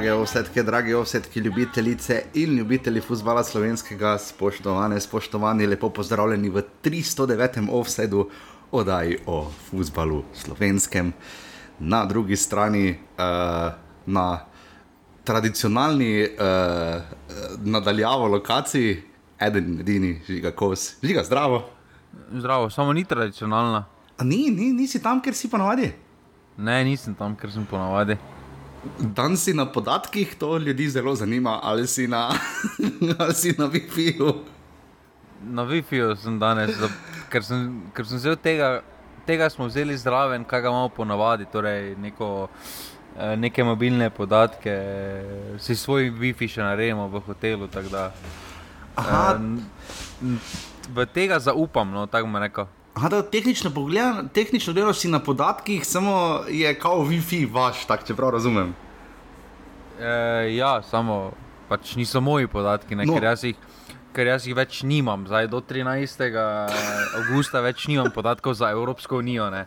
Drage ovsetke, drage ovsetke, ljubitelice in ljubitelji futbola slovenskega, spoštovane, spoštovani, lepo pozdravljeni v 309. offsetu oddaji o futbalu slovenskem. Na drugi strani, uh, na tradicionalni uh, nadaljavo lokaciji, eden in edini, žiga kos, žiga zdravo. Zdravo, samo ni tradicionalna. A ni, ni, nisi tam, ker si ponavadi. Ne, nisem tam, ker sem ponavadi. Dan si na podatkih, to ljudi zelo zanima, ali si na, ali si na Wi-Fi-ju. Na Wi-Fi-ju sem danes, da, ker, sem, ker sem vzel tega, tega smo vzeli zraven, kaj ga imamo ponavadi, torej neko, eh, neke mobilne podatke, si svoj Wi-Fi še naredimo v hotelu. Da, Aha. eh, v tega zaupam, no, tako bom rekel. Aha, da tehnično pogledam, tehnično delaš si na podatkih, samo je kao Wi-Fi vaš, tako če prav razumem. E, ja, samo pač niso moji podatki, ne, No. ker, jaz jih, ker jaz jih več nimam. Zdaj do 13. avgusta več nimam podatkov za Evropsko unijo. Ne.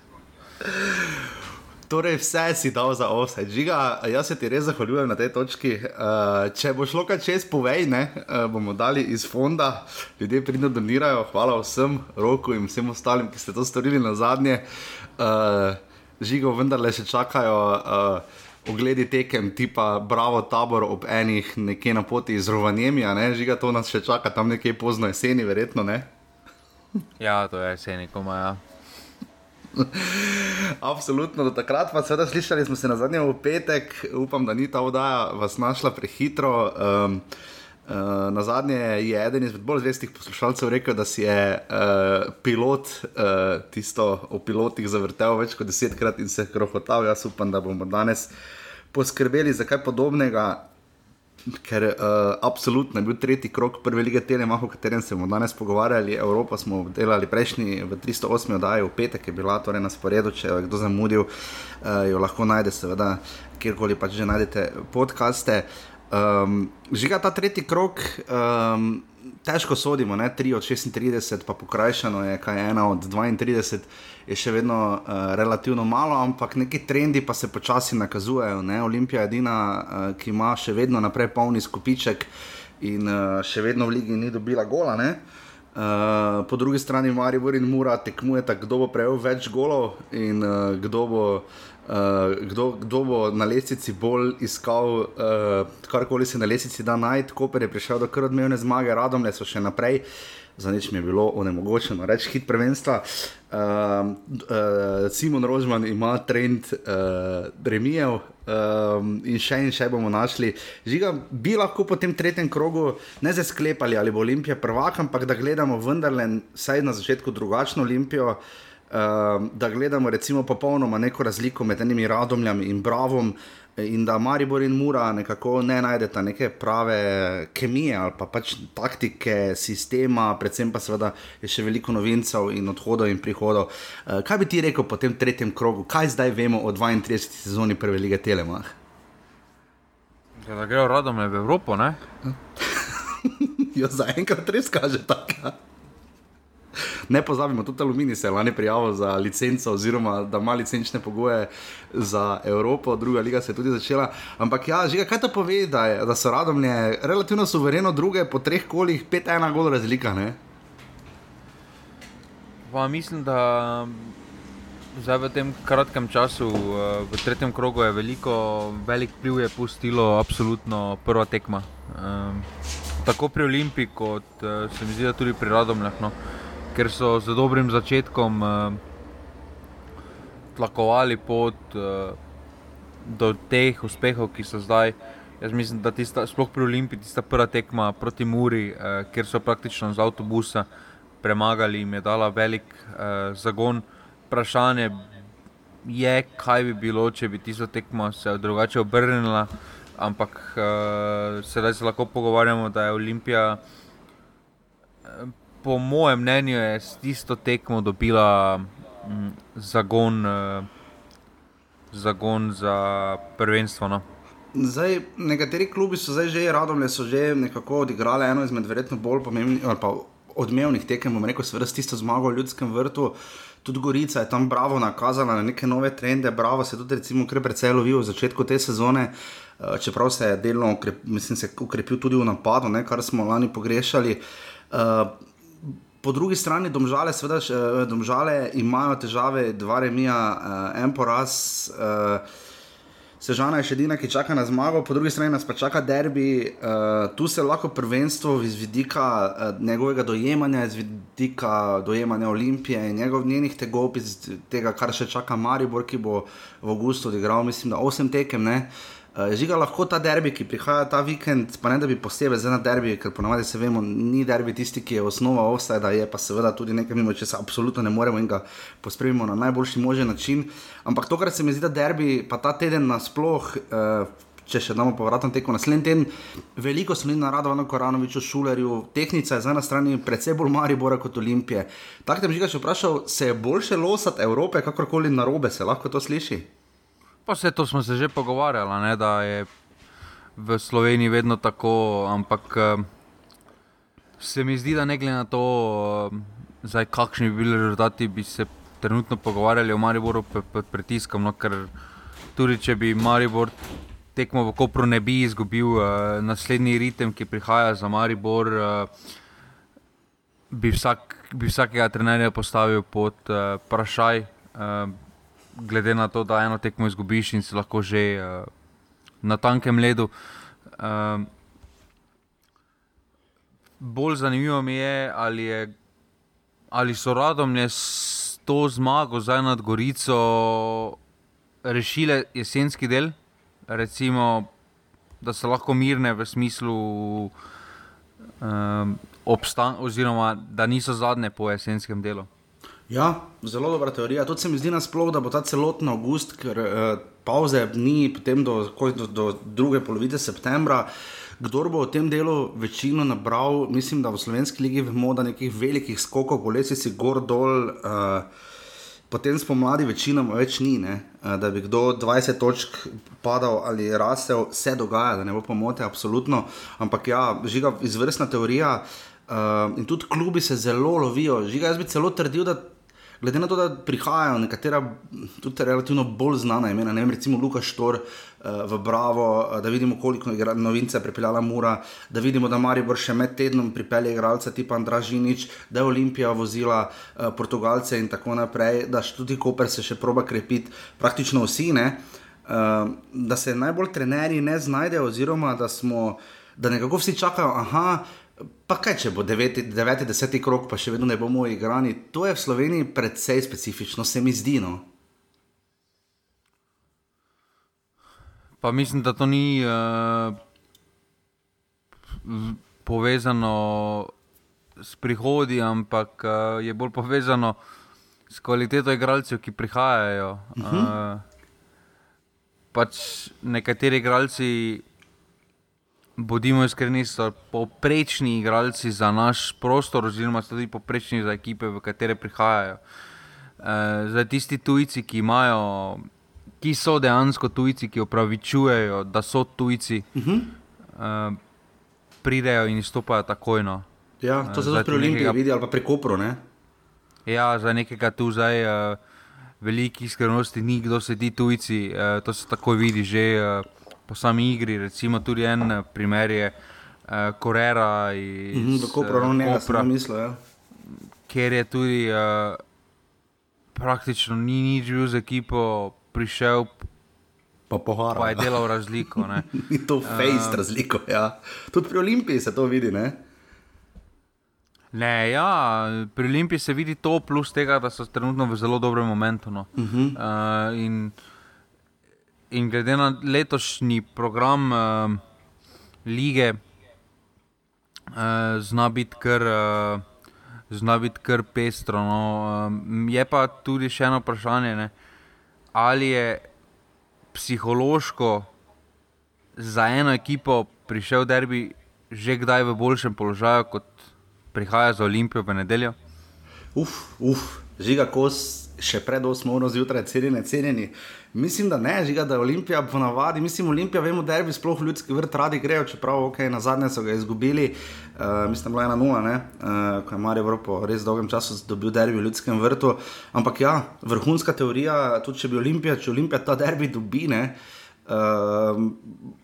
Torej, vse si dal za offset. Žiga, jaz se ti res zahvaljujem na tej točki. Uh, če bo šlo kaj čez, povej, ne, uh, bomo dali iz fonda, ljudje pridno donirajo. Hvala vsem, roku in vsem ostalim, ki ste to storili na zadnje. Uh, žigo, vendarle še čakajo. Uh, Ogledi tekem, tipa Bravo tabor ob enih, nekje na poti iz Rovanjemija, ne, žiga, to nas še čaka tam nekje pozno jeseni, verjetno ne. Ja, to je jeseni, koma. Ja. Absolutno, do takrat pa seveda slišali smo se na zadnje v petek, upam, da ni ta oddaja vas našla prehitro. Um, Uh, na zadnje je eden izmed bolj zvestih poslušalcev rekel, da si je uh, pilot uh, tisto o pilotih zavrtel več kot desetkrat in se krohotal. Jaz upam, da bomo danes poskrbeli za kaj podobnega, ker uh, absolutno je bil tretji krok prve lige Telemaha, o katerem se bomo danes pogovarjali. Evropa smo delali prejšnji v 308. oddaji, v petek je bila torej na sporedu, če jo je kdo zamudil, uh, jo lahko najde, seveda, kjerkoli pač že najdete podkaste. Um, žiga ta tretji krok, um, težko sodimo, ne? 3 od 36, pa pokrajšano je, kaj je ena od 32, je še vedno uh, relativno malo, ampak neki trendi pa se počasi nakazujejo. Olimpija je edina, uh, ki ima še vedno naprej polni skupiček in uh, še vedno v ligi ni dobila gola. Ne? Uh, po drugi strani Maribor in Mura tekmujeta, kdo bo prejel več golov in uh, kdo bo. Uh, kdo, kdo bo na lestvici bolj iskal, uh, karkoli se na lestvici da najti, Koper je prišel do kar odmevne zmage, Radomlje so še naprej, za nič mi je bilo onemogočeno reči hit prvenstva. Uh, uh, Simon Rožman ima trend uh, remijev um, in še in še bomo našli. Žiga, bi lahko po tem tretjem krogu ne zdaj sklepali, ali bo Olimpija prvak, ampak da gledamo vendarle, saj na začetku drugačno Olimpijo. Uh, da gledamo recimo popolnoma neko razliko med enimi radomljami in bravom, in da Maribor in Mura nekako ne najdeta neke prave kemije ali pa pač taktike, sistema, predvsem pa seveda je še veliko novincev in odhodov in prihodov. Uh, kaj bi ti rekel po tem tretjem krogu, kaj zdaj vemo o 32. sezoni prve lige Telemach? Ja, Da grejo radom v Evropo, ne? jo zaenkrat res kaže tako. Ne pozabimo, tudi Aluminij se je lani prijavil za licenco, oziroma da ima licenčne pogoje za Evropo, druga liga se je tudi začela. Ampak ja, že kaj to pove, da, je, da so radomlje relativno suvereno druge po treh kolih, 5-1 gol razlika. Ne? Pa mislim, da zdaj v tem kratkem času, eh, v tretjem krogu je veliko, velik vpliv je pustilo absolutno prva tekma. Um, tako pri Olimpiji, kot uh, se mi zdi, tudi pri Radomljah, no, ker so z dobrim začetkom uh, tlakovali pot uh, do teh uspehov, ki so zdaj. Jaz mislim, da tista, sploh pri Olimpiji, tista prva tekma proti Muri, eh, kjer so praktično z avtobusa premagali, jim je dala velik eh, zagon. Vprašanje je, kaj bi bilo, če bi tisto tekmo se drugače obrnila. Ampak eh, sedaj se lahko pogovarjamo, da je Olimpija, eh, po mojem mnenju, je s tisto tekmo dobila mm, zagon, eh, zagon za prvenstvo. No. Zdaj, nekateri klubi so zdaj že radomlje, so že nekako odigrali eno izmed verjetno bolj pomembnih ali pa odmevnih tekem, bom rekel, seveda s tisto zmago v ljudskem vrtu. tudi Gorica je tam bravo nakazala na neke nove trende, bravo se tudi recimo kar precej lovil v začetku te sezone. Uh, čeprav se je delno ukrep, mislim, se ukrepil tudi v napadu, ne, kar smo lani pogrešali. Uh, po drugi strani, domžale, seveda, uh, domžale imajo težave, dva remija, uh, en poraz. Uh, Sežana je še edina, ki čaka na zmago, po drugi strani nas pa čaka derbi. Uh, tu se lahko prvenstvo iz vidika uh, njegovega dojemanja, iz vidika dojemanja Olimpije in njegov, njenih tegob, iz tega, kar še čaka Maribor, ki bo v Augustu odigral, mislim, da osem tekem. Uh, Uh, žiga lahko ta derbi, ki prihaja ta vikend, pa ne da bi posebej za na derbi, ker ponovadi se vemo, ni derbi tisti, ki je osnova offsajda, je pa seveda tudi nekaj, mimo česa absolutno ne moremo in ga pospremimo na najboljši možen način. Ampak to, kar se mi zdi, da derbi, pa ta teden nasploh, uh, če še damo povratno teko naslednji teden, veliko smo na Radovanu Koranoviču, Šulerju, tehnica je za ena stran predvsej bolj Maribora kot Olimpije. Tako da bi še vprašal, se je boljše losati Evrope, kakorkoli narobe, se lahko to sliši? Pa vse to smo se že pogovarjali, ne, da je v Sloveniji vedno tako, ampak eh, se mi zdi, da ne glede na to, eh, zdaj, kakšni bi bili rezultati, bi se trenutno pogovarjali o Mariboru pod pritiskom. No, ker tudi če bi Maribor tekmo v Kopru ne bi izgubil, uh, naslednji ritem, ki prihaja za Maribor, uh, bi, vsak, bi vsakega trenerja postavil pod vprašaj. Uh, glede na to, da eno tekmo izgubiš in si lahko že uh, na tankem ledu. Uh, bolj zanimivo mi je, ali, je, ali so radomlje s to zmago zdaj nad Gorico rešile jesenski del, recimo, da so lahko mirne v smislu. Um, Obstan, oziroma, da niso zadnje po jesenskem delu. Ja, zelo dobra teorija. To se mi zdi nasploh, da bo ta celoten avgust, ker eh, pauze ni potem do, do, do druge polovice septembra. Kdor bo v tem delu večino nabral, mislim, da v slovenski ligi vemo, da nekih velikih skokov po lesici gor dol. Eh, Potem spomladi večinoma več ni, ne? Eh, da bi kdo 20 točk padal ali rasel, se dogaja, da ne bo pomote, absolutno. Ampak ja, žiga izvrstna teorija uh, in tudi klubi se zelo lovijo. Žiga, jaz bi celo trdil, da glede na to, da prihajajo nekatera tudi relativno bolj znana imena, ne vem, recimo Luka Štor uh, v Bravo, uh, da vidimo, koliko je novince pripeljala Mura, da vidimo, da Maribor še med tednom pripelje igralca tipa Andražinič, da je Olimpija vozila uh, Portugalce in tako naprej, da tudi Koper se še proba krepiti, praktično vsi, ne, uh, da se najbolj trenerji ne znajdejo, oziroma da smo, da nekako vsi čakajo, aha, Pa kaj, če bo 9-10 krok, pa še vedno ne bomo igrali, to je v Sloveniji precej specifično, se mi zdi. No? Pa mislim, da to ni uh, povezano s prihodi, ampak uh, je bolj povezano s kvaliteto igralcev, ki prihajajo. Uh -huh. uh, pač nekateri igralci bodimo iskreni, so poprečni igralci za naš prostor, oziroma tudi poprečni za ekipe, v katere prihajajo. E, za tisti tujci, ki imajo, ki so dejansko tujci, ki opravičujejo, da so tujci, uh -huh. e, pridejo in izstopajo takoj. No. Ja, to se zdaj pri Olimpiji vidi ali pa pri Kopru. Ne? Ja, za nekega tu zdaj. Uh, Veliki skrivnosti ni, kdo sedi tujci, uh, to se tako vidi že. Uh, po sami igri. Recimo tudi en eh, primer je uh, Korera iz Kopernika, ja. ker je tudi uh, praktično ni nič bil z ekipo, prišel. Pa, pohara, pa je delal razliko. Ni to face um, razliko. Ja. Tudi pri Olimpiji se to vidi. Ne? Ne, ja, pri Olimpiji se vidi to, plus tega, da so trenutno v zelo dobrem momentu. No. Uh -huh. uh, in glede na letošnji program uh, lige, uh, zna biti kar, uh, bit kar pestro. No. Uh, je pa tudi še eno vprašanje, ne? ali je psihološko za eno ekipo prišel derbi že kdaj v boljšem položaju, kot prihaja za Olimpijo v nedeljo. Uf, uf, žiga kos še pred 8 uro zjutraj, cenjeni, cenjeni. Mislim, da ne, žiga, da je Olimpija po navadi, mislim, Olimpija, vemo, da je sploh ljudski vrt radi grejo, čeprav ok, na zadnje so ga izgubili, uh, mislim, da je bila ena nula, uh, ko je Marijo po res dolgem času dobil derbi v ljudskem vrtu. Ampak ja, vrhunska teorija, tudi če bi Olimpija, če Olimpija ta derbi dobi, ne. Uh,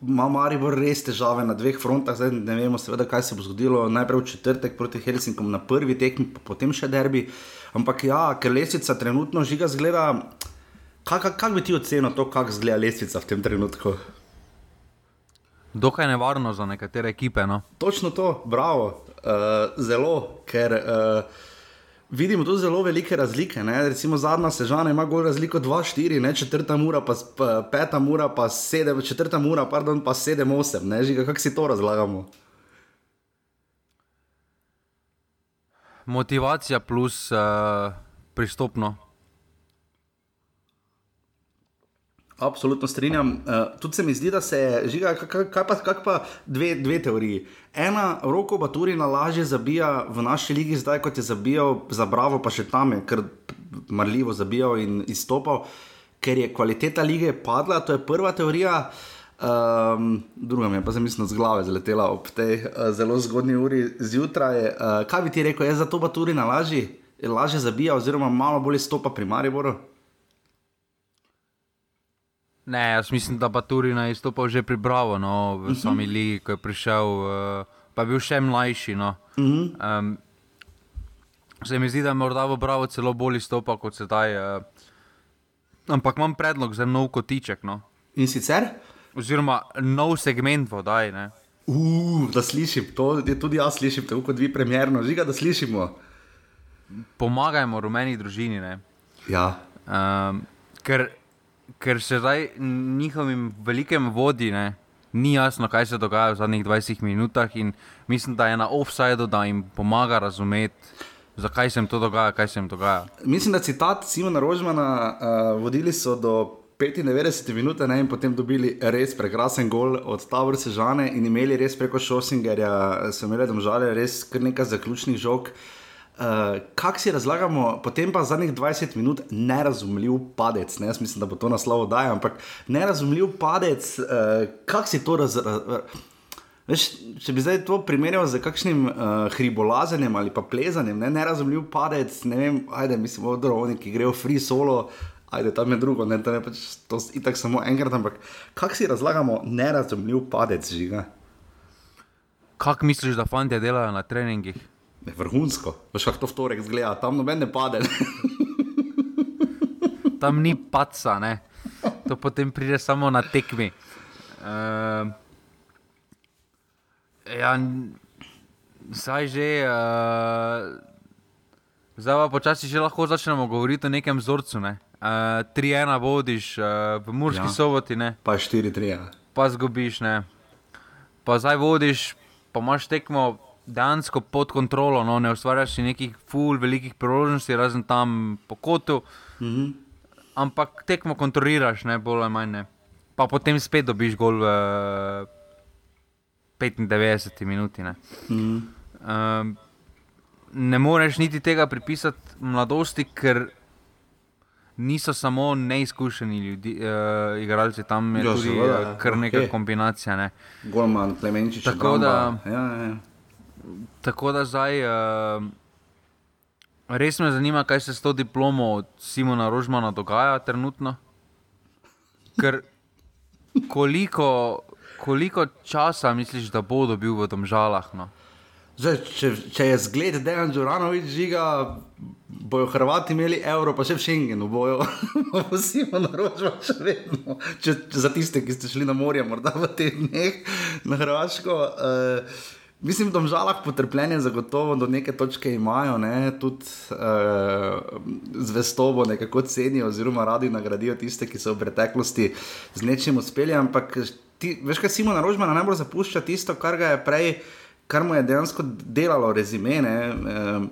ima Maribor res težave na dveh frontah, zdaj ne vemo, seveda, kaj se bo zgodilo. Najprej v četrtek proti Helsinkom na prvi tekmi, potem še derbi. Ampak ja, ker lesnica trenutno žiga zgleda. Kako kak bi ti ocenil to, kako zgleda lesnica v tem trenutku? Dokaj nevarno za nekatere ekipe. No? Točno to, bravo, uh, zelo, ker. Uh, vidimo tu zelo velike razlike. Ne? Recimo zadnja sežana ima gor razliko 2-4, četrta mura, pa, pa peta mura, pa sedem, četrta mura, pardon, pa 7-8. Žiga, kako si to razlagamo? Motivacija plus uh, pristopno. Absolutno strinjam. Uh, tudi se mi zdi, da se je, žiga, kaj, pa, kaj pa dve, dve teoriji. Ena, roko Baturina lažje zabija v naši ligi, zdaj kot je zabijal za Bravo, pa še tam je, ker marljivo zabijal in izstopal, ker je kvaliteta lige padla. To je prva teorija. Um, druga mi je pa zamislila z glave, zaletela ob tej uh, zelo zgodni uri zjutraj. Uh, kaj bi ti rekel, je za to Baturina lažje, lažje zabija, oziroma malo bolj stopa pri Mariboru? Ne, jaz mislim, da pa Turina je izstopal že pri Bravo, no, v uh mhm. -huh. sami ligi, ko je prišel, uh, pa je bil še mlajši. No. Uh -huh. um, se mi zdi, da je morda v Bravo celo bolj izstopal kot sedaj. Uh, ampak imam predlog za nov kotiček. No. In sicer? Oziroma nov segment vodaj. Uf, da slišim, to je tudi jaz slišim, tako kot vi, premjerno, žiga, da slišimo. Pomagajmo rumeni družini. Ja. Um, ker ker se zdaj njihovim velikim vodi ne, ni jasno, kaj se dogaja v zadnjih 20 minutah, in mislim, da je na offsajdu, da jim pomaga razumeti. Zakaj se jim to dogaja, kaj se jim dogaja? Mislim, da citat Simona Rožmana, uh, vodili so do 95 minut, in potem dobili res prekrasen gol od Tavora Sežane in imeli res preko Šosingerja, so imeli tam žale, res kar nekaj zaključnih žog. Uh, Uh, eh, Kaj si razlagamo, potem pa zadnjih 20 minut nerazumljiv padec. Ne? Jaz mislim, da bo to naslov dajal, ampak nerazumljiv padec, uh, eh, kako si to razumel? Če bi zdaj to primerjal z kakšnim uh, hribolazenjem ali pa plezanjem, ne? nerazumljiv padec, ne vem, ajde, mislim, odrovni, ki grejo free solo, ajde, tam je drugo, ne, tam je pač to itak samo enkrat, ampak kako si razlagamo nerazumljiv padec žiga? Kako misliš, da fanti delajo na treningih? Ne, vrhunsko, veš, kako to v torek zgleda, tam noben ne pade. tam ni paca, ne. to potem pride samo na tekmi. Uh, ja, zdaj že, uh, zdaj pa počasi že lahko začnemo govoriti o nekem vzorcu. Ne. Uh, 3-1 vodiš uh, v Murski ja. soboti, ne. pa 4-3. Pa zgubiš, ne. Pa zdaj vodiš, pa imaš tekmo dejansko pod kontrolo, no, ne ustvarjaš nekih ful, velikih priložnosti, razen tam po kotu. Mm -hmm. Ampak tekmo kontroliraš, ne bolj ali manj. Ne. Pa potem spet dobiš gol v uh, 95 minuti. Ne. Mm -hmm. uh, ne moreš niti tega pripisati mladosti, ker niso samo neizkušeni ljudi, uh, igralci, tam je jo, tudi seveda, kar okay. neka kombinacija. Ne. Golman, plemenčič, tako da. Ja, ja, ja. Tako da zdaj uh, res me zanima, kaj se s to diplomo od Simona Rožmana dogaja trenutno. Ker koliko, koliko časa misliš, da bo dobil v tem žalah? No? Zdaj, če, če je zgled Dejan Džuranovič žiga, bojo Hrvati imeli evro, pa še v Schengenu bojo. Vsi imamo naročilo še vedno. Če, če za tiste, ki ste šli na morje, morda v teh dneh na Hrvaško. Uh, Mislim, v žalah potrpljenje zagotovo do neke točke imajo, ne? tudi uh, zvestobo nekako cenijo, oziroma radi nagradijo tiste, ki so v preteklosti z nečim uspeli. Ampak ti, veš, kaj Simon Rožman najbolj zapušča tisto, kar ga je prej, kar mu je dejansko delalo rezime. Uh,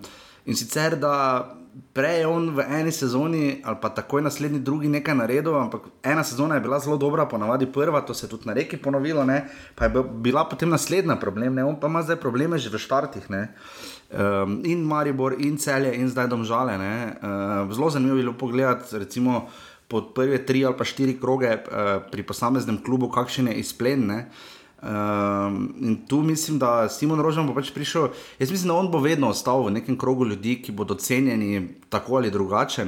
in sicer, da prej je on v eni sezoni ali pa takoj naslednji drugi nekaj naredil, ampak ena sezona je bila zelo dobra, ponavadi prva, to se je tudi na reki ponovilo, ne? pa je bila potem naslednja problem, ne? on pa ima zdaj probleme že v štartih. Um, in Maribor, in celje, in zdaj domžale. Uh, zelo zanimivo je bilo pogledati, recimo, pod prve tri ali pa štiri kroge uh, pri posameznem klubu, kakšen je izplen. Uh, Um, in tu mislim, da Simon Rožen bo pač prišel. Jaz mislim, da on bo vedno ostal v nekem krogu ljudi, ki bodo cenjeni tako ali drugače.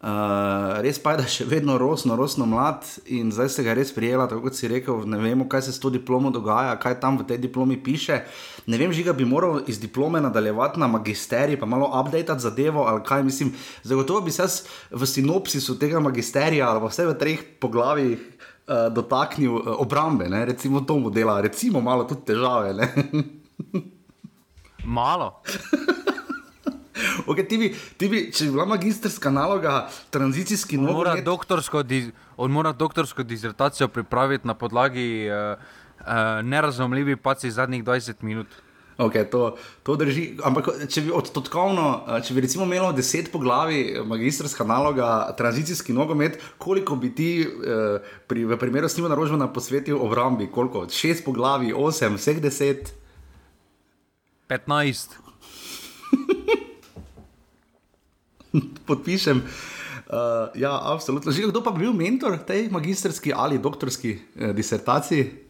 Uh, res pa je, da je še vedno rosno, rosno mlad in zdaj se ga res prijela, tako kot si rekel. Ne vemo, kaj se s to diplomo dogaja, kaj tam v tej diplomi piše. Ne vem, žiga bi moral iz diplome nadaljevati na magisterij, pa malo updateati zadevo ali kaj mislim. Zagotovo bi se v sinopsisu tega magisterija ali vse v treh poglavjih uh, dotaknil uh, obrambe, ne? recimo to modela, recimo malo tudi težave. malo. Okay, ti bi, ti bi, če bi bila magistrska naloga, tranzicijski novinar. Mora let... doktorsko, on mora doktorsko dizertacijo pripraviti na podlagi uh, uh, nerazumljivih pacij zadnjih 20 minut. Okay, to, to drži. Ampak, če bi odtotkovno, če bi recimo imel deset poglavi, magistrska naloga, tranzicijski nogomet, koliko bi ti eh, pri, v primeru s njima naročil posvetil obrambi? Koliko? Šest poglavi, osem, vseh deset? Petnajst. Podpišem. Uh, ja, absolutno. Že kdo pa bi bil mentor tej magistrski ali doktorski eh, disertaciji?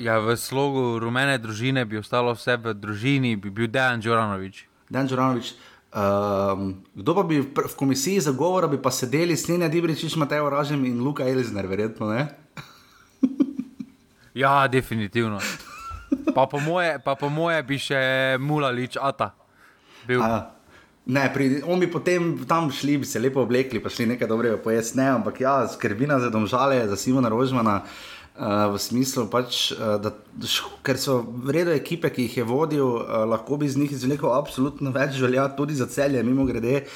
Ja, v slogu rumene družine bi ostalo vse v družini, bi bil Dejan Džoranovič. Dejan Džoranovič. Um, kdo pa bi v komisiji za govor, bi pa sedeli s Nina Dibričič, Matej Oražem in Luka Elizner, verjetno ne? ja, definitivno. Pa po, moje, pa po moje bi še mulalič Ata. Ne, pri, on bi potem tam šli, bi se lepo oblekli, pa šli nekaj dobrega pojasniti, ampak ja, skrbina za domžale, za Simona Rožmana. Uh, v smislu, pač, uh, da, ker so vredne ekipe, ki jih je vodil, uh, lahko bi z njih izvlekel absolutno več želja, tudi za celje, mimo grede.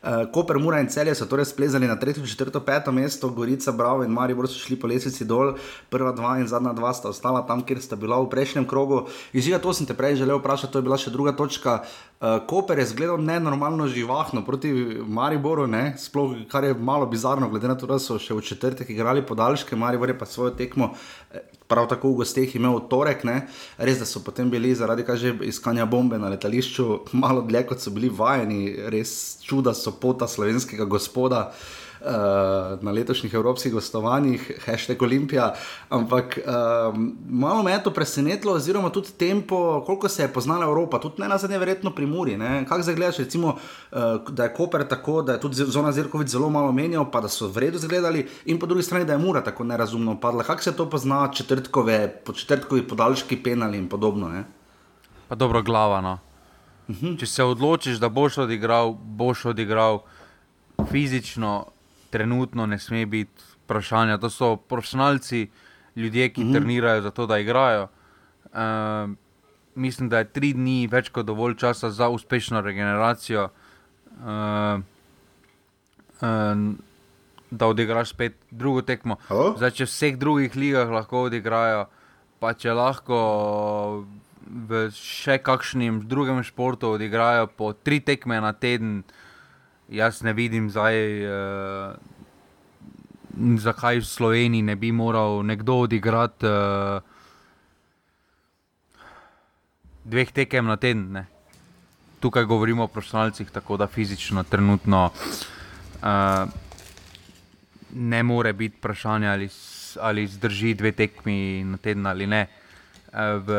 Uh, Koper, Mura in celje so torej splezali na 3., 4., 5. mesto, Gorica, Bravo in Marijo so šli po lesnici dol, prva dva in zadnja dva sta ostala tam, kjer sta bila v prejšnjem krogu. Izžiga, to sem te prej želel vprašati, to je bila še druga točka. Uh, Koper je zgledal nenormalno živahno proti Mariboru, ne? sploh kar je malo bizarno, glede na to, da so še v četrtek igrali podaljške, Maribor je pa svojo tekmo. Eh, prav tako v gostih imel torek, ne? res da so potem bili zaradi kaže, iskanja bombe na letališču malo dlje, kot so bili vajeni, res čuda so pota slovenskega gospoda. Uh, uh, na letošnjih evropskih gostovanjih, hashtag Olimpija. Ampak um, malo me je to presenetilo, oziroma tudi tempo, koliko se je poznala Evropa, tudi ne na zadnje, verjetno pri Muri. Kaj zdaj gledaš, recimo, uh, da je Koper tako, da je tudi Zona Zirkovic zelo malo menjal, pa da so v redu zgledali, in po drugi strani, da je Mura tako nerazumno padla. Kako se to pozna, četrtkove, po četrtkovi podaljški penali in podobno? Ne? Pa dobro, glava. No. Uh mhm. -huh. Če se odločiš, da boš odigral, boš odigral fizično, trenutno ne sme biti vprašanja. To so profesionalci, ljudje, ki mm -hmm. trenirajo za to, da igrajo. Uh, mislim, da je tri dni več kot dovolj časa za uspešno regeneracijo, uh, uh, da odigraš spet drugo tekmo. Zdaj, če v vseh drugih ligah lahko odigrajo, pa če lahko. V še kakšnem drugem športu odigrajo po tri tekme na teden, uh, jaz ne vidim zdaj, uh, zakaj v Sloveniji ne bi moral nekdo odigrati uh, dveh tekem na teden. Ne. Tukaj govorimo o profesionalcih, tako da fizično, trenutno uh, ne more biti vprašanje, ali, ali zdrži dve tekmi na teden ali ne. V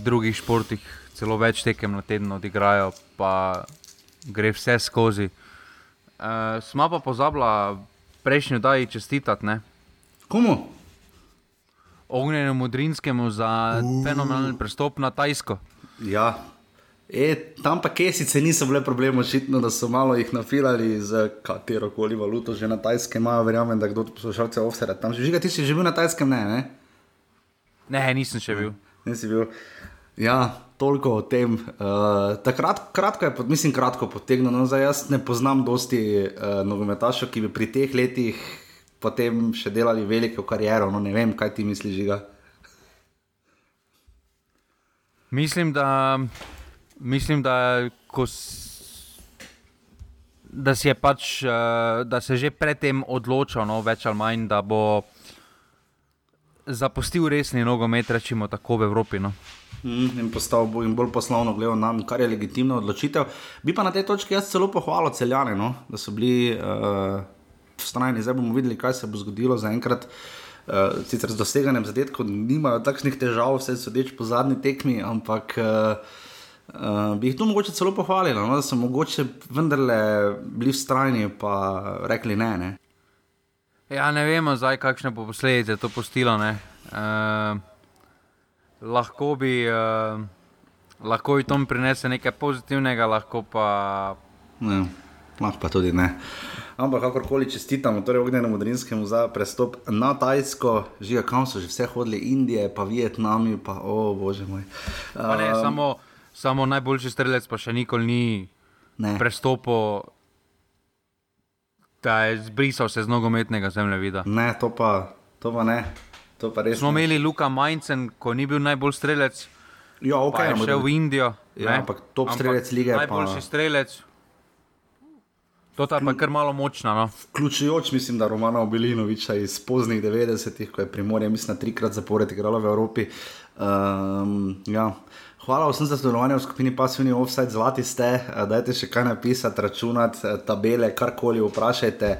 drugih športih celo več tekem na teden odigrajo, pa gre vse skozi. Uh, Smo pa pozabili prejšnjo daj čestitati. Komu? Ognjenemu Modrinskemu za uh. fenomenalen prestop na Tajsko. Ja. E, tam pa kesice niso bile problem, očitno, da so malo jih nafilali z katero koli valuto, že na tajskem imajo, verjamem, da kdo poslušalce offset. Tam že žiga, ti si že bil na tajskem, ne? Ne, ne nisem še bil. Ne, nisi bil. Ja, toliko o tem. Uh, takrat, kratko je, mislim, kratko potegnil. No, zdaj jaz ne poznam dosti uh, nogometašov, ki bi pri teh letih potem še delali veliko kariero. No, ne vem, kaj ti misliš, žiga. Mislim, da, mislim, da ko da, pač, uh, da se je že predtem odločil, no, več ali manj, da bo zapustil resni nogomet, rečemo tako v Evropi. No. Mm, in postal bo jim bolj poslovno gledal nam, kar je legitimna odločitev. Bi pa na tej točki jaz celo pohvalil celjane, no, da so bili uh, vztrajni. Zdaj bomo videli, kaj se bo zgodilo zaenkrat. Uh, sicer z doseganjem zadetkov nimajo takšnih težav, vse sodeč po zadnji tekmi, ampak uh, uh, bi jih tu mogoče celo pohvalili, no, da so mogoče vendarle bili vztrajni, pa rekli ne. ne. Ja, ne vemo zdaj, kakšne bo posledice to postilo. Uh, lahko bi, uh, lahko bi to prinesel nekaj pozitivnega, lahko pa. Ne, lahko pa tudi ne. Ampak kakorkoli čestitamo, torej ognjenemu Drinskemu za prestop na Tajsko, že kam so že vse hodili, Indije, pa Vietnami, pa o oh, bože moj. Uh, ne, samo, samo najboljši strelec pa še nikoli ni prestopil. Da je zbrisal se z nogometnega zemljevida. Ne, to pa, to pa ne. Smo imeli Luka Majcen, ko ni bil najbolj strelec. Ja, ok, je šel v Indijo. Ja, ampak top ampak strelec lige. Najboljši pa... strelec. To je pa kar malo močno. No? Vključujoč, mislim, da Romana Obilinoviča iz poznih 90-ih, ko je primorje, mislim, trikrat zapored igrala v Evropi. Um, ja. Hvala vsem za sodelovanje v skupini Pasivni Offside, zlati ste. Dajte še kaj napisati, računati, tabele, karkoli vprašajte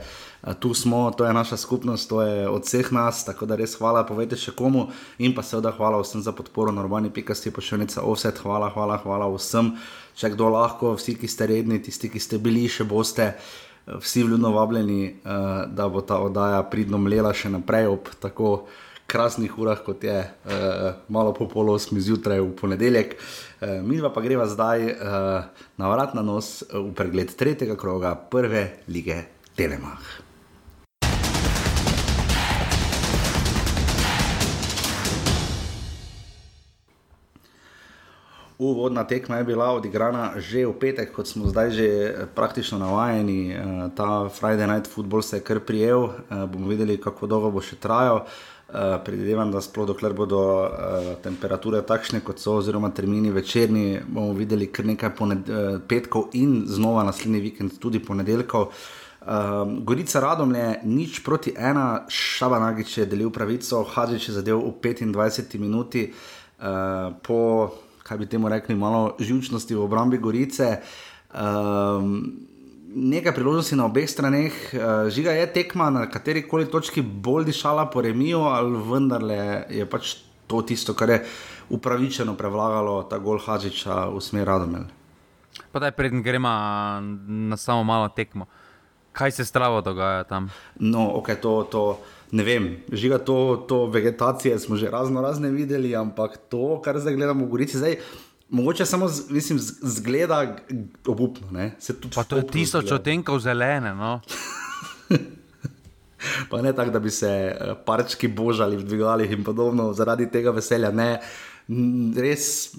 tu smo, to je naša skupnost, to je od vseh nas, tako da res hvala, povejte še komu in pa seveda hvala vsem za podporo, normalni pikasti, pošiljnica offset, hvala, hvala, hvala vsem, če kdo lahko, vsi, ki ste redni, tisti, ki ste bili, še boste. Vsi vljudno vabljeni, da bo ta oddaja pridno mlela še naprej ob tako krasnih urah, kot je malo po pol osmi zjutraj v ponedeljek. Mi pa greva zdaj na vrat na nos v pregled tretjega kroga prve lige Telemach. Uvodna tekma je bila odigrana že v petek, kot smo zdaj že eh, praktično navajeni. Eh, ta Friday night football se je kar prijel, eh, bomo videli, kako dolgo bo še trajal. Predvidevam, da sploh dokler bodo temperature takšne, kot so, oziroma termini večerni, bomo videli kar nekaj petkov in znova naslednji vikend tudi ponedeljkov. Gorica Radom je nič proti ena, Šabanagič je delil pravico, Hadžič je zadev v 25 minuti. Po kaj bi temu rekli, malo žučnosti v obrambi Gorice. Um, nekaj priložnosti na obeh straneh, uh, žiga je tekma na kateri koli točki bolj dišala po remiju, ali vendarle je pač to tisto, kar je upravičeno prevlagalo ta gol Hadžiča v smer Radomel. Pa da je predn gremo na samo malo tekmo. Kaj se stravo dogaja tam? No, ok, to. to ne vem, žiga to, to vegetacije smo že razno razne videli, ampak to, kar zdaj gledamo v Gorici, zdaj. Mogoče samo z, mislim, zgleda obupno. Pa to je tisoč odtenkov zelene. No? pa ne tako, da bi se eh, parčki božali v dvigalih in podobno zaradi tega veselja. Ne, res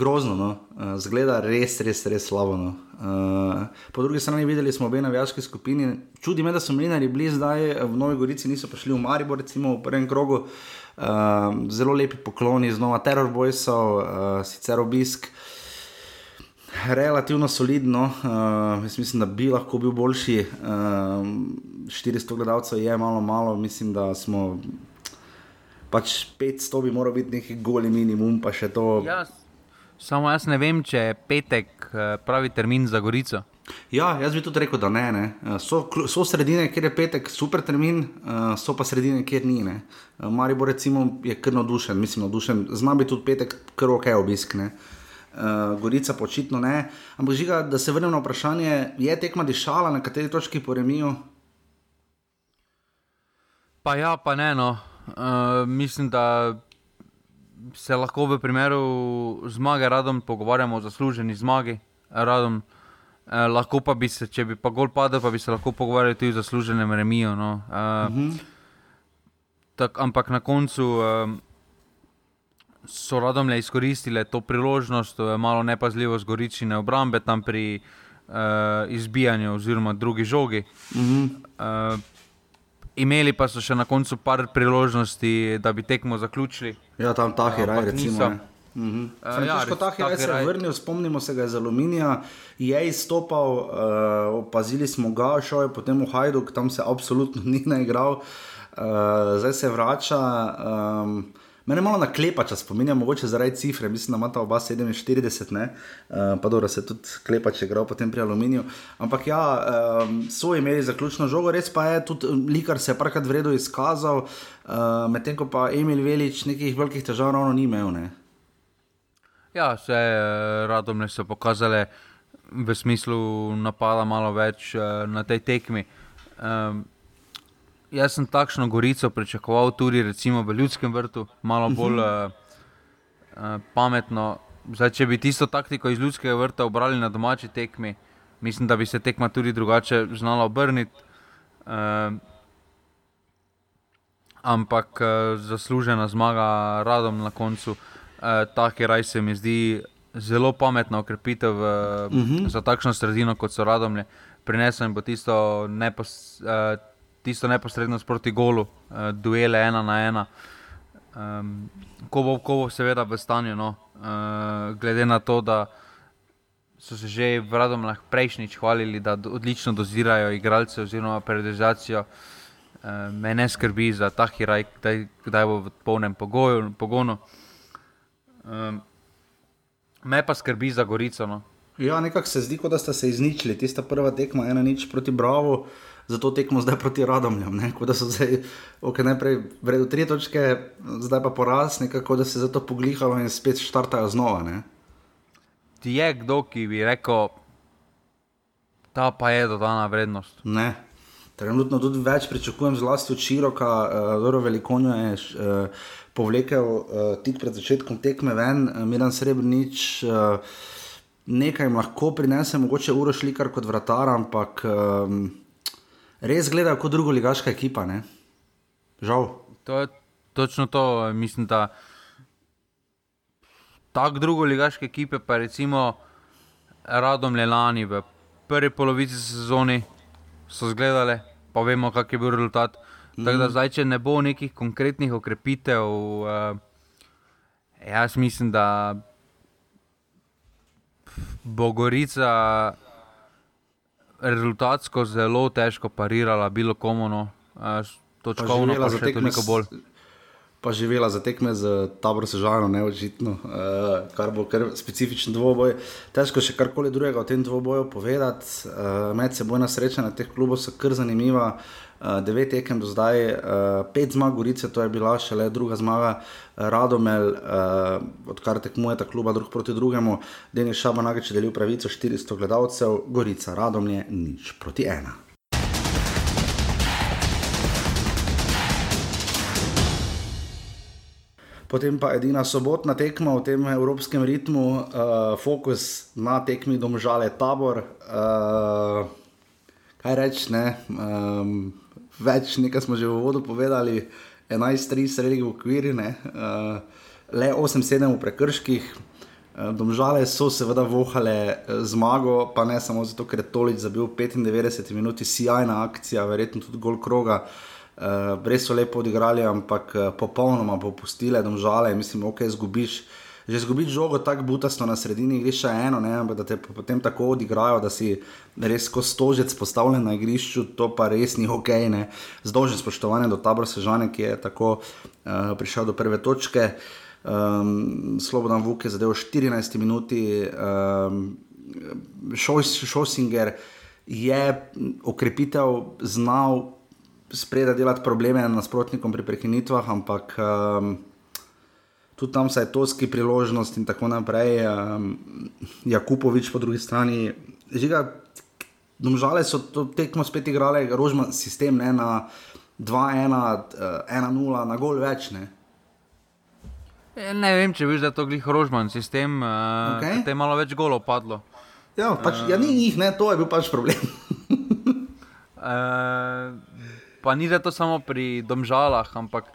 grozno, no? uh, zgleda res, res, res slabo. No? Uh, po drugi strani videli smo obe navijaški skupini. Čudi me, da so mlinari bili zdaj v Novi Gorici, niso prišli v Maribor, recimo v prvem krogu. Uh, zelo lepi pokloni, znova teror bojsov, uh, sicer obisk. Relativno solidno, uh, mislim, da bi lahko bil boljši. Uh, 400 gledalcev je malo, malo, mislim, da smo pač 500, bi moral biti neki goli minimum, pa še to. Yes. Samo jaz ne vem, če je petek eh, pravi termin za Gorico. Ja, jaz bi tudi rekel, da ne. ne. Eh, so, so sredine, kjer je petek super termin, eh, so pa sredine, kjer ni. Ne. Maribor recimo, je kar navdušen, mislim, navdušen. Zna biti tudi petek, kar ok obisk. Ne. Gorica počitno ne. Ampak žiga, da se vrnem na vprašanje, je tekma dišala, na kateri točki po remiju? Pa ja, pa ne. No. Uh, mislim, da se lahko v primeru zmage radom pogovarjamo o zasluženi zmagi. Radom, eh, lahko pa bi se, če bi pa gol padel, pa bi se lahko pogovarjali tudi o zasluženem remiju. No. Eh, uh mhm. -huh. tak, ampak na koncu eh, so radom le izkoristili to priložnost, to je malo nepazljivo z goričine obrambe tam pri eh, izbijanju oziroma drugi žogi. Uh -huh. eh, imeli pa so še na koncu par priložnosti, da bi tekmo zaključili. Ja, tam ta heraj, recimo. Mm -hmm. uh, ja, Tako je se je vrnil, spomnimo se ga iz aluminija, je izstopal, uh, opazili smo ga, šel je potem v Hajduk, tam se absolutno ni naigral, uh, zdaj se vrača. Um, Mene malo naklepa, če spominjam, mogoče zaradi cifre, mislim, da ima ta oba 47, ne? Uh, pa dobro, se tudi klepa, če gre potem pri aluminiju. Ampak ja, um, so imeli zaključno žogo, res pa je tudi likar se je parkrat vredno izkazal, uh, medtem ko pa Emil Velič nekih velikih težav ravno ni imel. Ne? Ja, vse radom so pokazali v smislu napada malo več uh, na tej tekmi. Um, jaz sem takšno gorico pričakoval tudi recimo, v ljudskem vrtu, malo mhm. bolj uh -huh. uh, uh, pametno. Zdaj, če bi tisto taktiko iz ljudskega vrta obrali na domači tekmi, mislim, da bi se tekma tudi drugače znala obrniti. Uh, ampak uh, zaslužena zmaga radom na koncu, uh, ta heraj se mi zdi zelo pametna okrepitev uh, uh. -huh. za takšno sredino, kot so radomlje. Prinesel jim bo tisto neposredno. Uh, tisto neposredno proti golu, uh, duele ena na ena. Um, ko, bo, ko bo seveda v stanju, no, uh, glede na to, da so se že v Radomljah prejšnjič hvalili, da odlično dozirajo igralce oziroma periodizacijo, uh, me ne skrbi za ta hiraj, kdaj, kdaj bo v polnem pogoju, pogonu. Um, me pa skrbi za Gorico. No. Ja, nekako se zdi, da ste se izničili, tista prva tekma, ena nič proti Bravo za to tekmo zdaj proti Radomljam. Da so zdaj, okay, najprej vredno tri točke, zdaj pa poraz, nekako da se je za to poglihalo in spet štartajo znova. Ne? Ti je kdo, ki bi rekel, ta pa je dodana vrednost? Ne. Trenutno tudi več pričakujem, zlasti od široka, uh, zelo velikonjo je uh, povlekel uh, tik pred začetkom tekme ven, uh, Miran Srebrenic. Uh, Nekaj jim lahko prinese, mogoče uro šli kar kot vratar, ampak um, res gledajo kot druga ligaška ekipa. Ne? Žal. To je točno to. Mislim, da tako drugo ligaške ekipe, pa recimo Radom Lelani v prvi polovici sezone so zgledale, pa vemo, kak je bil rezultat. Mm. Tako da mhm. zdaj, če ne bo nekih konkretnih okrepitev, uh, jaz mislim, da bo Gorica rezultatsko zelo težko parirala, bilo komu, no, točkovno, pa še nekaj bolj. Pa živela za tekme z tabor sežano, neočitno, uh, kar bo kar specifičen dvoboj. Težko še karkoli drugega o tem dvoboju povedati. Uh, Medsebojna sreča na teh klubov so kar zanimiva. Uh, devet tekem do zdaj, uh, pet zmag, Gorice, to je bila šele druga zmaga, Radomel, uh, odkar tekmuje ta kluba drug proti drugemu, Denis Šabanag, če delijo pravico 400 gledalcev, Gorica, Radomlje, nič proti ena. Potem pa edina sobotna tekma v tem evropskem ritmu, uh, fokus na tekmi domžale tabor. Uh, kaj reči, ne? Um, več, nekaj smo že v vodu povedali, 11-3 sredi v okviru, uh, le 8-7 v prekrških. Uh, domžale so seveda vohale uh, zmago, pa ne samo zato, ker je Tolič zabil 95 minut, sjajna akcija, verjetno tudi gol kroga. Uh, res so lepo odigrali, ampak uh, popolnoma popustile, domžale, mislim, ok, zgubiš že zgubiti žogo tako butasto na sredini igrišča eno, ne, ampak da te potem tako odigrajo, da si res kot stožec postavljen na igrišču, to pa res ni ok. Zdolžen spoštovanje do tabora Sežane, ki je tako uh, prišel do prve točke. Um, Slobodan Vuk je zadeval 14 minuti, um, Šosinger je okrepitev znal spredaj delati probleme nasprotnikom pri prekinitvah, ampak um, tudi tam se je toski priložnost in tako naprej. Um, Jakupovič po drugi strani. Žiga, domžale so to tekmo spet igrale, rožman sistem ne, na 2-1, 1-0, na gol več. Ne. E, ne vem, če vidiš, da je to glih rožman sistem, uh, okay. da je malo več golo padlo. Ja, pač, uh, ja, ni jih, ne, to je bil pač problem. uh, pa ni da to samo pri domžalah, ampak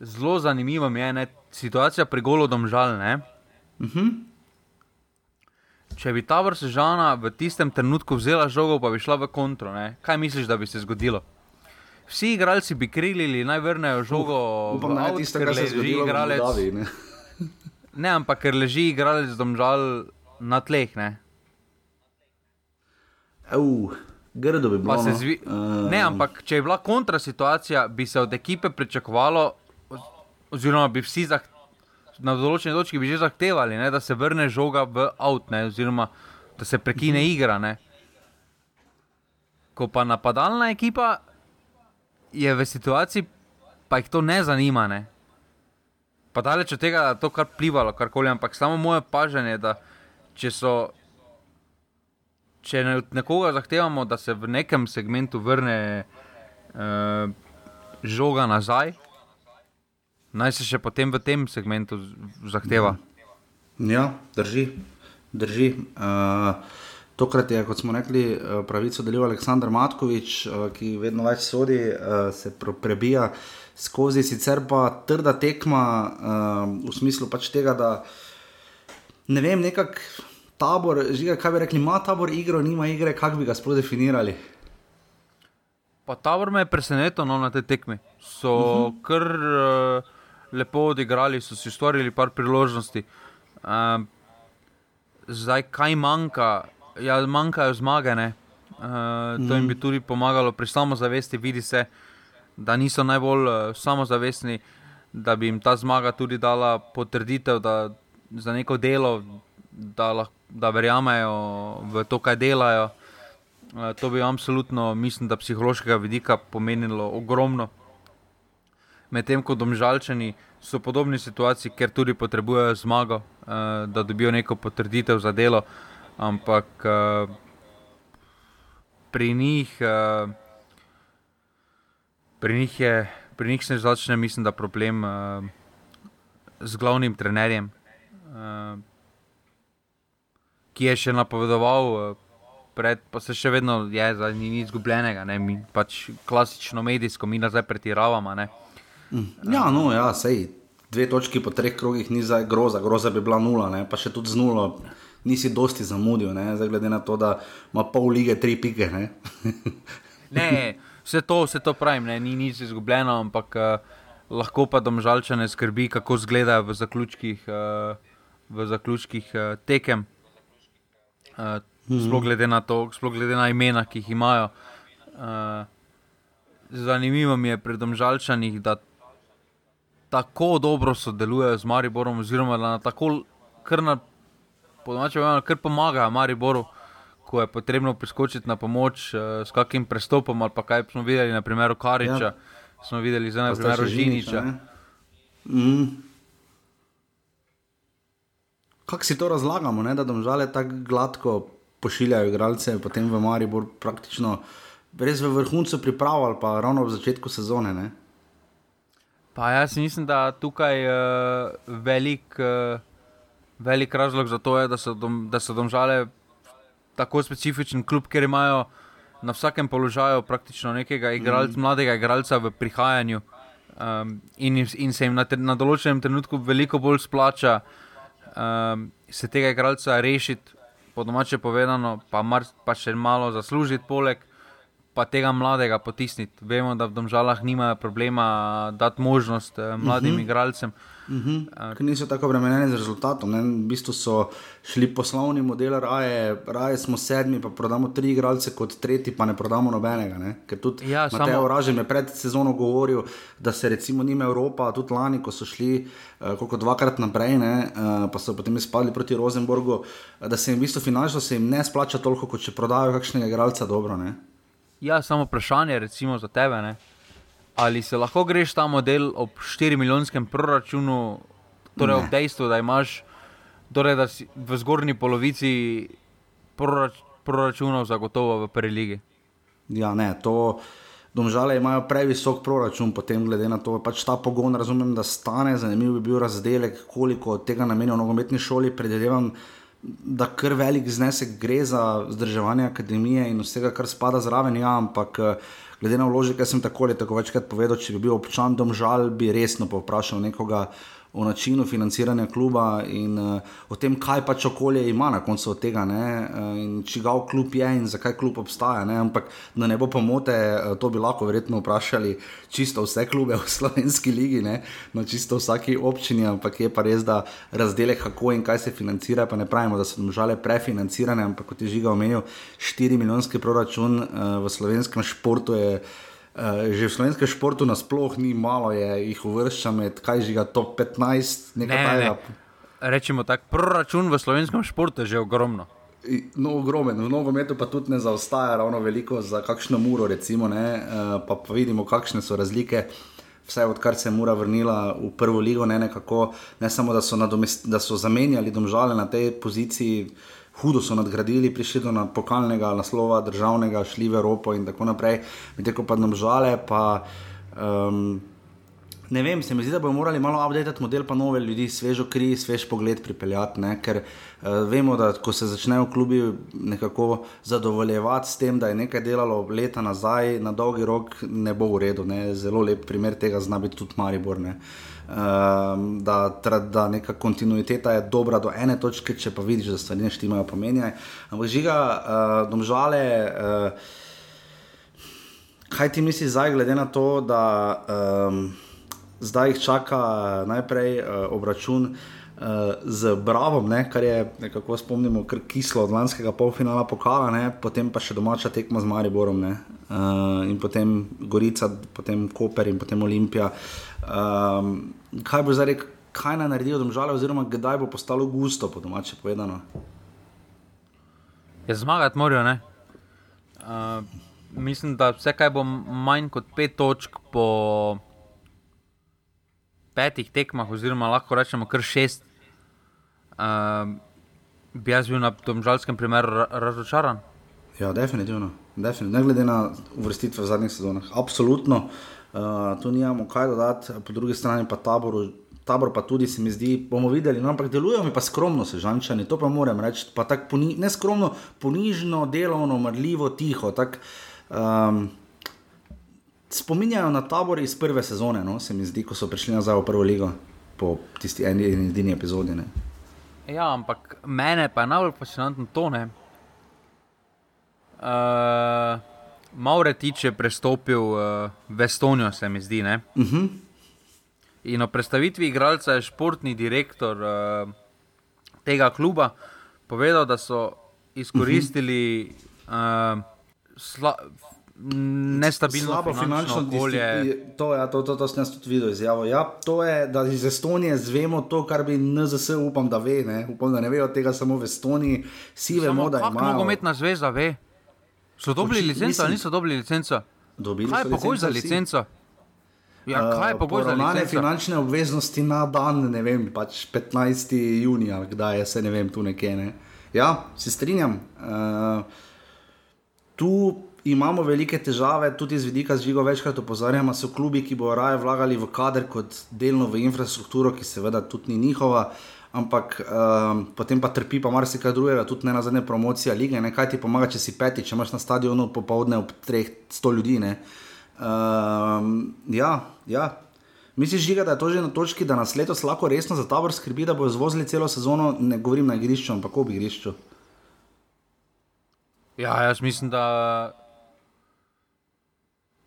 zelo zanimivo je, da situacija pri golu domžal. Uh mhm. -huh. Če bi ta vrsta žana v tistem trenutku vzela žogo, pa bi šla v kontro, ne? kaj misliš, da bi se zgodilo? Vsi igralci bi krilili, naj vrnejo žogo. Uh, upam, da je tisto, kar se je zgodilo, igralec. Davi, ne? Ne, ampak ker leži igralec domžal na tleh. Ne, Uf, grdo bi bilo. No. zvi... Eh, ne, ampak če je bila kontra situacija, bi se od ekipe pričakovalo, oziroma bi vsi zah... na določeni točki bi že zahtevali, ne, da se vrne žoga v avt, oziroma da se prekine igra. Ne. Ko pa napadalna ekipa je v situaciji, pa jih to ne zanima. Ne. Pa daleč od tega, da je to kar plivalo, karkoli, ampak samo moje paženje, da če so če od nekoga zahtevamo, da se v nekem segmentu vrne uh, žoga nazaj, naj se še potem v tem segmentu zahteva. Ja, drži. drži. Uh, tokrat je, kot smo rekli, eh, pravico delil Aleksandr Matkovič, uh, ki vedno več sodi, uh, se prebija skozi, sicer pa trda tekma uh, v smislu pač tega, da ne vem, nekako tabor, žiga, kaj bi rekli, ima tabor igro, nima igre, kako bi ga sploh definirali. Pa Tabor me je presenetil no, na tej tekmi. So uh -huh. kar uh, lepo odigrali, so si ustvarili par priložnosti. Uh, zdaj, kaj manjka? Ja, manjkajo zmage. ne. Uh, to jim bi tudi pomagalo pri samozavesti. Vidi se, da niso najbolj uh, samozavestni, da bi jim ta zmaga tudi dala potrditev da, za neko delo, da, lah, da verjamejo v to, kaj delajo. Eh, To bi absolutno, mislim, da psihološkega vidika pomenilo ogromno. Medtem ko domžalčani so v podobni situaciji, ker tudi potrebujejo zmago, eh, da dobijo neko potrditev za delo, ampak eh, pri njih, eh, pri njih, je, pri njih se začne, mislim, da problem eh, z glavnim trenerjem, eh, ki je še napovedoval. eh, Pred, pa se še vedno je, zdaj ni nič izgubljenega, ne, mi pač klasično medijsko, mi nazaj pretiravamo. Ne. Ja, no, ja, sej. Dve točki po treh krogih ni zdaj groza, groza bi bila nula, ne? pa še tudi z nulo nisi dosti zamudil, ne? zdaj glede na to, da ima pol lige tri pike. Ne? Ne, vse to, vse to pravim, ne, ni nič izgubljeno, ampak uh, lahko pa domžalčane skrbi, kako izgledajo v zaključkih, uh, v zaključkih uh, tekem. Uh, sploh, glede na to, sploh glede na imena, ki jih imajo. Uh, zanimivo mi je pri domžalčanih, da tako dobro sodelujejo z Mariborom, oziroma da na tako kar na povedano, kar pomagajo Mariboru, ko je potrebno priskočiti na pomoč uh, s kakim prestopom ali pa kaj smo videli na primeru Kariča, ja. smo videli zdaj na primeru Žiniča. Mm. Kako si to razlagamo, ne? da domžale tako gladko pošiljajo igralce, potem v Maribor praktično res v vrhuncu priprav ali pa ravno v začetku sezone. Ne? Pa jaz mislim, da tukaj uh, velik, uh, velik razlog za to je, da so, dom, da so domžale tako specifičen klub, ker imajo na vsakem položaju praktično nekega igralca, mm. mladega igralca v prihajanju. Um, in, in se jim na, na določenem trenutku veliko bolj splača um, se tega igralca rešiti, po domače povedano, pa, mar, pa še malo zaslužiti, poleg pa tega mladega potisniti. Vemo, da v Domžalah nimajo problema dati možnost eh, mladim uh -huh. igralcem. Uh -huh. Ker niso tako obremenjeni z rezultatom. Ne? V bistvu so šli poslovni model, raje, raje smo sedmi, pa prodamo tri igralce, kot tretji, pa ne prodamo nobenega. Ne? Ker tudi Ja, Mateo samo- Ražen je pred sezono govoril, da se recimo njima Evropa, tudi lani, ko so šli uh, koliko dvakrat naprej, ne, uh, pa so potem izpadli proti Rosenborgu, da se jim v bistvu finančno se jim ne splača toliko, kot če prodajo kakšnega igralca dobro. Ne? Ja, samo vprašanje recimo za tebe. Ne? Ali se lahko greš ta model ob 4 milijonskem proračunu, torej Ne. ob dejstvu, da imaš torej, da v zgornji polovici prorač, proračunov zagotovo v prvi ligi? Ja, ne, to. Domžale imajo previsok proračun, potem glede na to, pač ta pogon, razumem, da stane, zanimiv bi bil razdelek, koliko tega namenijo nogometni šoli. Predvidevam, da kar velik znesek gre za vzdrževanje akademije in vsega, kar spada zraven, ja, ampak eh, glede na vložek, ki sem tako ali tako večkrat povedal, če bi bil občan domžal, bi resno povprašal nekoga o načinu financiranja kluba in uh, o tem, kaj pač okolje ima na koncu od tega, uh, in čigav klub je in zakaj klub obstaja. Ne? Ampak da ne bo pomote, uh, to bi lahko verjetno vprašali čisto vse klube v slovenski ligi, ne? no čisto vsaki občini, ampak je pa res, da razdelek, kako in kaj se financira, pa ne pravimo, da so žale prefinancirane, ampak kot je žiga omenil, 4 milijonski proračun uh, v slovenskem športu je. Uh, že v slovenskem športu nasplošno ni malo, je, jih uvršča med kaj že ga top 15, nekaj ne, tajega. Ne. Rečemo tako, proračun v slovenskem športu je že ogromno. No, ogromen, v nogometu pa tudi ne zaostaja ravno veliko za kakšno muro, recimo, uh, pa, pa vidimo, kakšne so razlike. Vse odkar se je Mura vrnila v prvo ligo, ne, nekako, ne samo da so, da so zamenjali domžale na tej poziciji, uh, hudo so nadgradili, prišli do pokalnega naslova, državnega, šli v Evropo in tako naprej, medtem ko pa nam žale. Pa, um, ne vem, se mi zdi, da bomo morali malo update model, pa nove ljudi, svežo kri, svež pogled pripeljati. Ne? Ker uh, vemo, da ko se začnejo klubi nekako zadovoljevati s tem, da je nekaj delalo leta nazaj, na dolgi rok ne bo v redu. Ne? Zelo lep primer tega zna biti tudi Maribor. Ne? um, da, da neka kontinuiteta je dobra do ene točke, če pa vidiš, da stvari ne štimajo, pomenja. Ampak žiga, uh, domžale. Uh, Kaj ti misliš zdaj, glede na to, da um, zdaj jih čaka najprej uh, obračun uh, z Bravo, ne, kar je, kako spomnimo, kar kislo od lanskega polfinala pokala, ne, potem pa še domača tekma z Mariborom, ne, uh, in potem Gorica, potem Koper in potem Olimpija. Um, kaj bo zdaj rekel, kaj naj naredijo domžale, oziroma kdaj bo postalo gusto, po domače povedano? Je ja, zmagati morajo? Uh, mislim, da vse, kaj bo manj kot pet točk po petih tekmah, oziroma lahko rečemo kar šest, uh, bi jaz bil na tem žalskem primeru razočaran. Ja, definitivno. definitivno. Ne glede na uvrstitve v zadnjih sezonah, absolutno. Uh, tu nimamo kaj dodati, po drugi strani pa taboru. Tabor pa tudi se mi zdi, bomo videli, no, ampak delujejo mi pa skromno, se žančani, to pa moram reči. Pa tako poni, ne skromno, ponižno, delovno, mrljivo, tiho. Tak, um, spominjajo na tabor iz prve sezone, no, se mi zdi, ko so prišli nazaj v prvo ligo po tisti eni in edini epizodi. Ne. Ja, ampak mene pa je najbolj fascinantno to. Uh, Mauretič je prestopil uh, v Estonijo, se mi zdi. Uh mhm. -huh. In o predstavitvi igralca je športni direktor uh, tega kluba povedal, da so izkoristili uh -huh. uh, nestabilno Slabo finančno okolje. To, ja, to, to, to sem tudi videl izjavo. Ja, to je, da iz Estonije zvemo to, kar bi NZS upam, da ve. Ne? Upam, da ne vejo tega samo v Estoniji. Vsi vemo, da imajo. Kako nogometna zveza ve? So dobili licenco ali niso dobili licenco? Dobili kaj je pogoj za licenco? Ja, uh, kaj je pogoj za licenco? finančne obveznosti na dan, ne vem, pač 15. junija, kdaj je se ne vem, tu nekje. Ne? Ja, se strinjam. Uh, tu imamo velike težave, tudi z vidika zviga, večkrat opozarjamo, so klubi, ki bodo raje vlagali v kader kot delno v infrastrukturo, ki seveda tudi ni njihova. Ampak um, potem pa trpi pa marsikaj drugega, tudi ne na zadnje promocije lige. Ne? Kaj ti pomaga, če si peti, če imaš na stadionu popoldne ob 300 ljudi. Um, ja, ja. Misliš, žiga, da je to že na točki, da nas letos lahko resno za tabor skrbi, da bojo zvozili celo sezono, ne govorim na igrišču, ampak ob igrišču. Ja, jaz mislim, da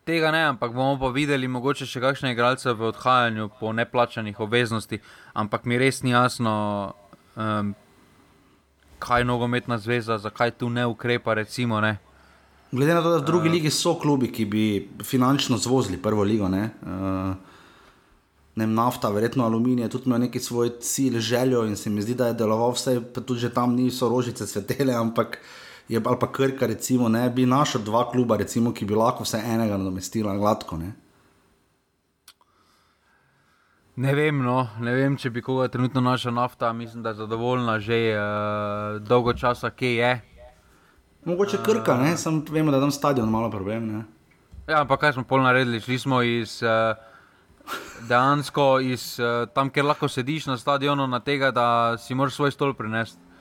tega ne, ampak bomo pa videli, mogoče še kakšne igralce v odhajanju po neplačanih obveznosti. Ampak mi res ni jasno, um, kaj je nogometna zveza, zakaj tu ne ukrepa. Recimo, ne. Glede na to, da v drugi uh, ligi so klubi, ki bi finančno zvozili prvo ligo. Ne? Uh, Ne, nafta, verjetno aluminij, tudi ima neki svoj cilj, željo in se mi zdi, da je deloval vse, pa tudi tam niso rožice cvetele, ampak uh, je ali pa krka, recimo, ne bi našel dva kluba, recimo, ki bi lahko vse enega nadomestila gladko. Ne? Ne vem, no. ne vem, če bi koga trenutno naša nafta, mislim, da je zadovoljna že uh, dolgo časa, kje je. Mogoče krka, uh, samo vemo, da je tam stadion malo problem. Ne? Ja, ampak kaj smo pol naredili? Šli smo iz, uh, dejansko iz uh, tam, kjer lahko sediš na stadionu, na tega, da si moraš svoj stol prinesti.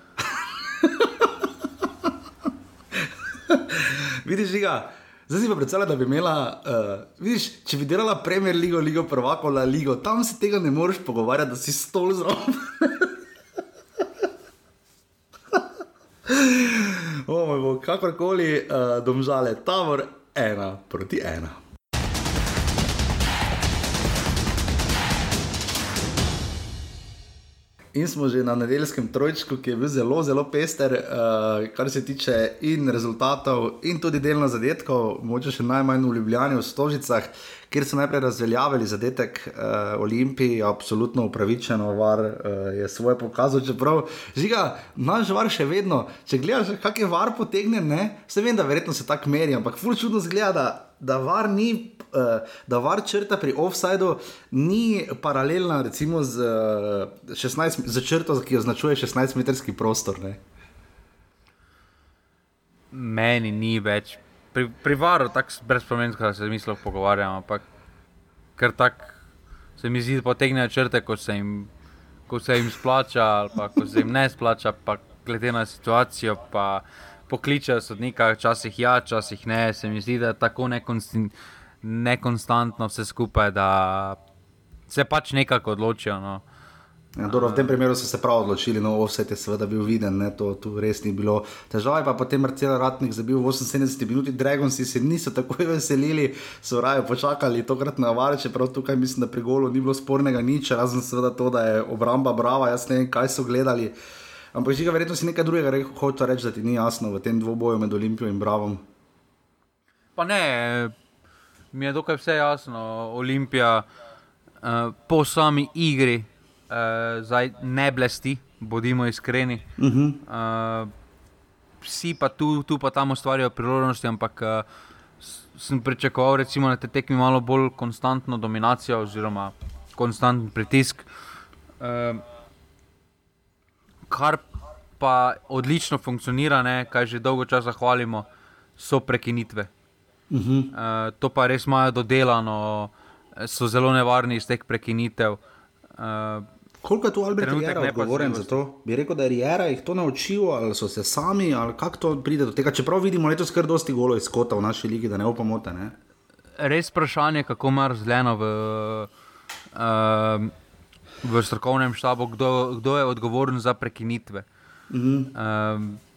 Vidiš, ga. Zdaj si pa predstavljam, da bi imela, uh, vidiš, če bi delala Premier Ligo, Ligo Prvako, La Ligo, tam se tega ne moreš pogovarjati, da si stol zraven. o moj bog, kakorkoli, uh, domžale, tabor ena proti ena. In smo že na nedeljskem trojčku, ki je bil zelo, zelo pester, uh, kar se tiče in rezultatov, in tudi delno zadetkov, moče še najmanj v Ljubljani, v Stožicah, kjer so najprej razveljavili zadetek uh, Olimpiji, absolutno upravičeno, var uh, je svoje pokazal. Čeprav, žiga, naš var še vedno, če gledaš, kak je var potegnjen, ne, vse vem, da verjetno se tako meri, ampak ful čudno zgleda, da, da var ni uh, da var črta pri offsajdu ni paralelna recimo z, uh, 16, z črto, ki označuje 16-metrski prostor. Ne? Meni ni več. Pri, pri varu tako brezpomensko, da se mi lahko pogovarjamo, ker tako se mi zdi, da potegnejo črte, ko se, jim, ko se jim splača, ali pa ko se jim ne splača, pa glede na situacijo. Pa, Pokličejo sodnika, včasih ja, včasih ne, se mi zdi, da je tako nekonstantno vse skupaj, da se pač nekako odločijo. No. Ja, dobro, v tem primeru so se prav odločili, no, vse je seveda bil viden, ne, to tu res ni bilo težav. Pa potem Marcel Ratnik zabil v 78 minutah, Dragonsi se niso tako veselili, so raje počakali tokrat na vare, čeprav tukaj mislim, da pri golu ni bilo spornega nič, razen seveda to, da je obramba brava, jaz ne vem, kaj so gledali. Ampak že ga verjetno si nekaj drugega re, hoče reči, da ti ni jasno v tem dvoboju med Olimpijo in Bravom. Pa ne, mi je dokaj vse jasno. Olimpija uh, po sami igri uh, zdaj ne blesti, bodimo iskreni. Uh -huh. uh, vsi pa tu, tu pa tam ustvarjajo priložnosti, ampak uh, sem pričakoval, recimo, na te tekmi malo bolj konstantno dominacijo oziroma konstanten pritisk. Uh, kar pa odlično funkcionira, ne, kaj že dolgo časa hvalimo, so prekinitve. Uh -huh. uh, to pa res imajo dodelano, so zelo nevarni iz teh prekinitev. Uh, Koliko je tu Albert Rijera odgovoren za to? Bi rekel, da je Rijera jih to naučil, ali so se sami, ali kako to pride do tega. Čeprav vidimo letos kar dosti golo iz kota v naši ligi, da ne opomote. Ne? Res vprašanje, kako ima razdeljeno v, uh, v strokovnem štabu, kdo, kdo je odgovoren za prekinitve. Uh -huh. uh,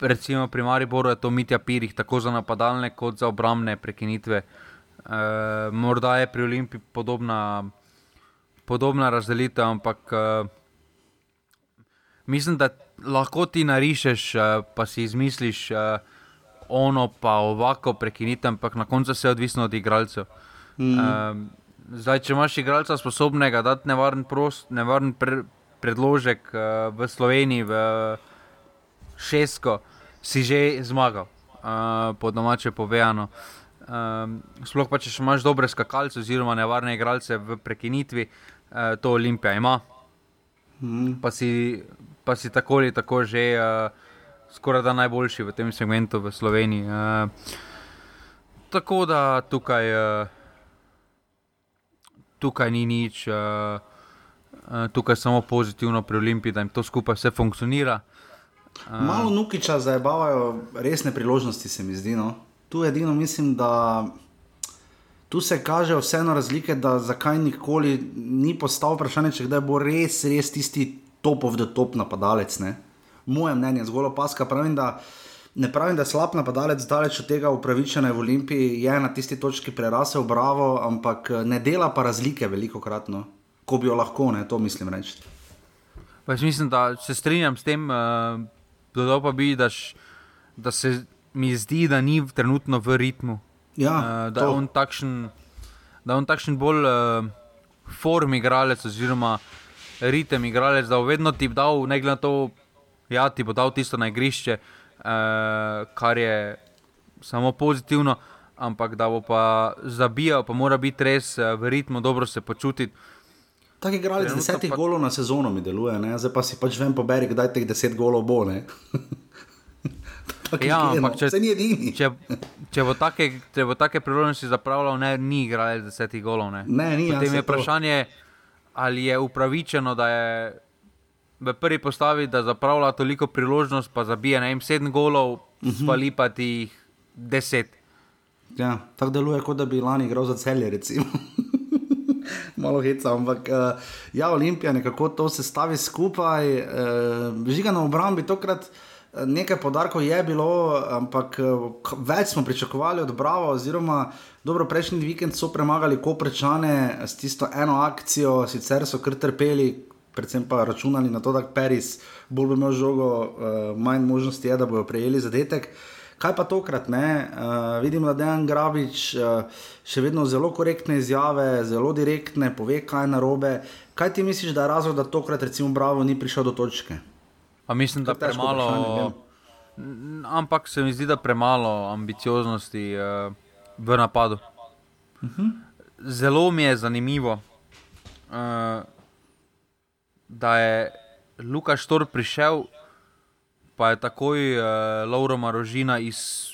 recimo pri Mariboru je to Mitja Pirih, tako za napadalne kot za obrambne prekinitve. E, morda je pri Olimpii podobna, podobna razdelitev, ampak e, mislim, da lahko ti narišeš, e, pa si izmisliš e, ono, pa ovako prekinitev, ampak na koncu se je odvisno od igralcev. Mm. E, zdaj, če imaš igralca sposobnega dati nevaren, prost, nevaren pre, predložek e, v Sloveniji, v šestko, si že zmagal, uh, po domače povedano. Um, sploh pa če imaš dobre skakalce, oziroma nevarne igralce v prekinitvi, uh, to Olimpija ima. Mm. Pa, si, pa si tako ali tako že uh, skoraj da najboljši v tem segmentu v Sloveniji. Uh, tako da tukaj, uh, tukaj ni nič, uh, uh, tukaj samo pozitivno pri Olimpiji, da jim to skupaj vse funkcionira. Malo nukiča zabavajo resne priložnosti, se mi zdi. No. Tu edino mislim, da tu se kaže vseeno razlike, da zakaj nikoli ni postal vprašanje, če kdaj bo res, res tisti topov do top napadalec. Ne. Moje mnenje, zgolj opaska, pravim, da ne pravim, da je slab napadalec, daleč od tega upravičene v Olimpiji, je na tisti točki prerasel bravo, ampak ne dela pa razlike veliko kratno, ko bi jo lahko, ne, to mislim reči. Pa jaz mislim, da se strinjam s tem. Uh dodal pa bi, da, š, da se mi zdi, da ni trenutno v ritmu. Ja, uh, da, je on takšen, da je on takšen bolj uh, form igralec, oziroma ritem igralec, da bo vedno ti dal, ne glede na to, ja, ti bo dal tisto na igrišče, uh, kar je samo pozitivno. Ampak da bo pa zabijal, pa mora biti res v ritmu, dobro se počutiti. Tako je igralec desetih pa... golov na sezono, mi deluje, ne? zdaj pa si pač vem, poberi, kdaj teh deset golov bo. ja, ampak če, če, če bo take, take priložnosti zapravljal, ne, ni igralec desetih golov. Ne? Ne, ni, Potem je vprašanje, ali je upravičeno, da je v prvi postavi, da zapravlja toliko priložnost, pa zabije ne, sedem golov, uh mhm. -huh. spali pa ti deset. Ja, tako deluje, kot da bi lani igral za celje. Malo heca, ampak uh, ja, Olimpija nekako to se stavi skupaj, uh, žiga na obrambi tokrat. Eh, nekaj podarkov je bilo, ampak več smo pričakovali od Brava, oziroma dobro, prejšnji vikend so premagali Koprečane s tisto eno akcijo, sicer so kar trpeli, predvsem pa računali na to, da Peris bi imel žogo, uh, manj možnosti je, da bodo prejeli zadetek. Kaj pa tokrat ne? Uh, vidim, da je Dejan Grabič uh, še vedno zelo korektne izjave, zelo direktne, pove, kaj je narobe. Kaj ti misliš, da je razlog, da tokrat, recimo, Bravo ni prišel do točke? Pa mislim, da premalo. Ampak se mi zdi, da premalo ambicioznosti uh, v napadu. Uh mhm. -huh. Zelo mi je zanimivo, uh, da je Lukaš Tor prišel pa je takoj uh, Lauro Marožina iz,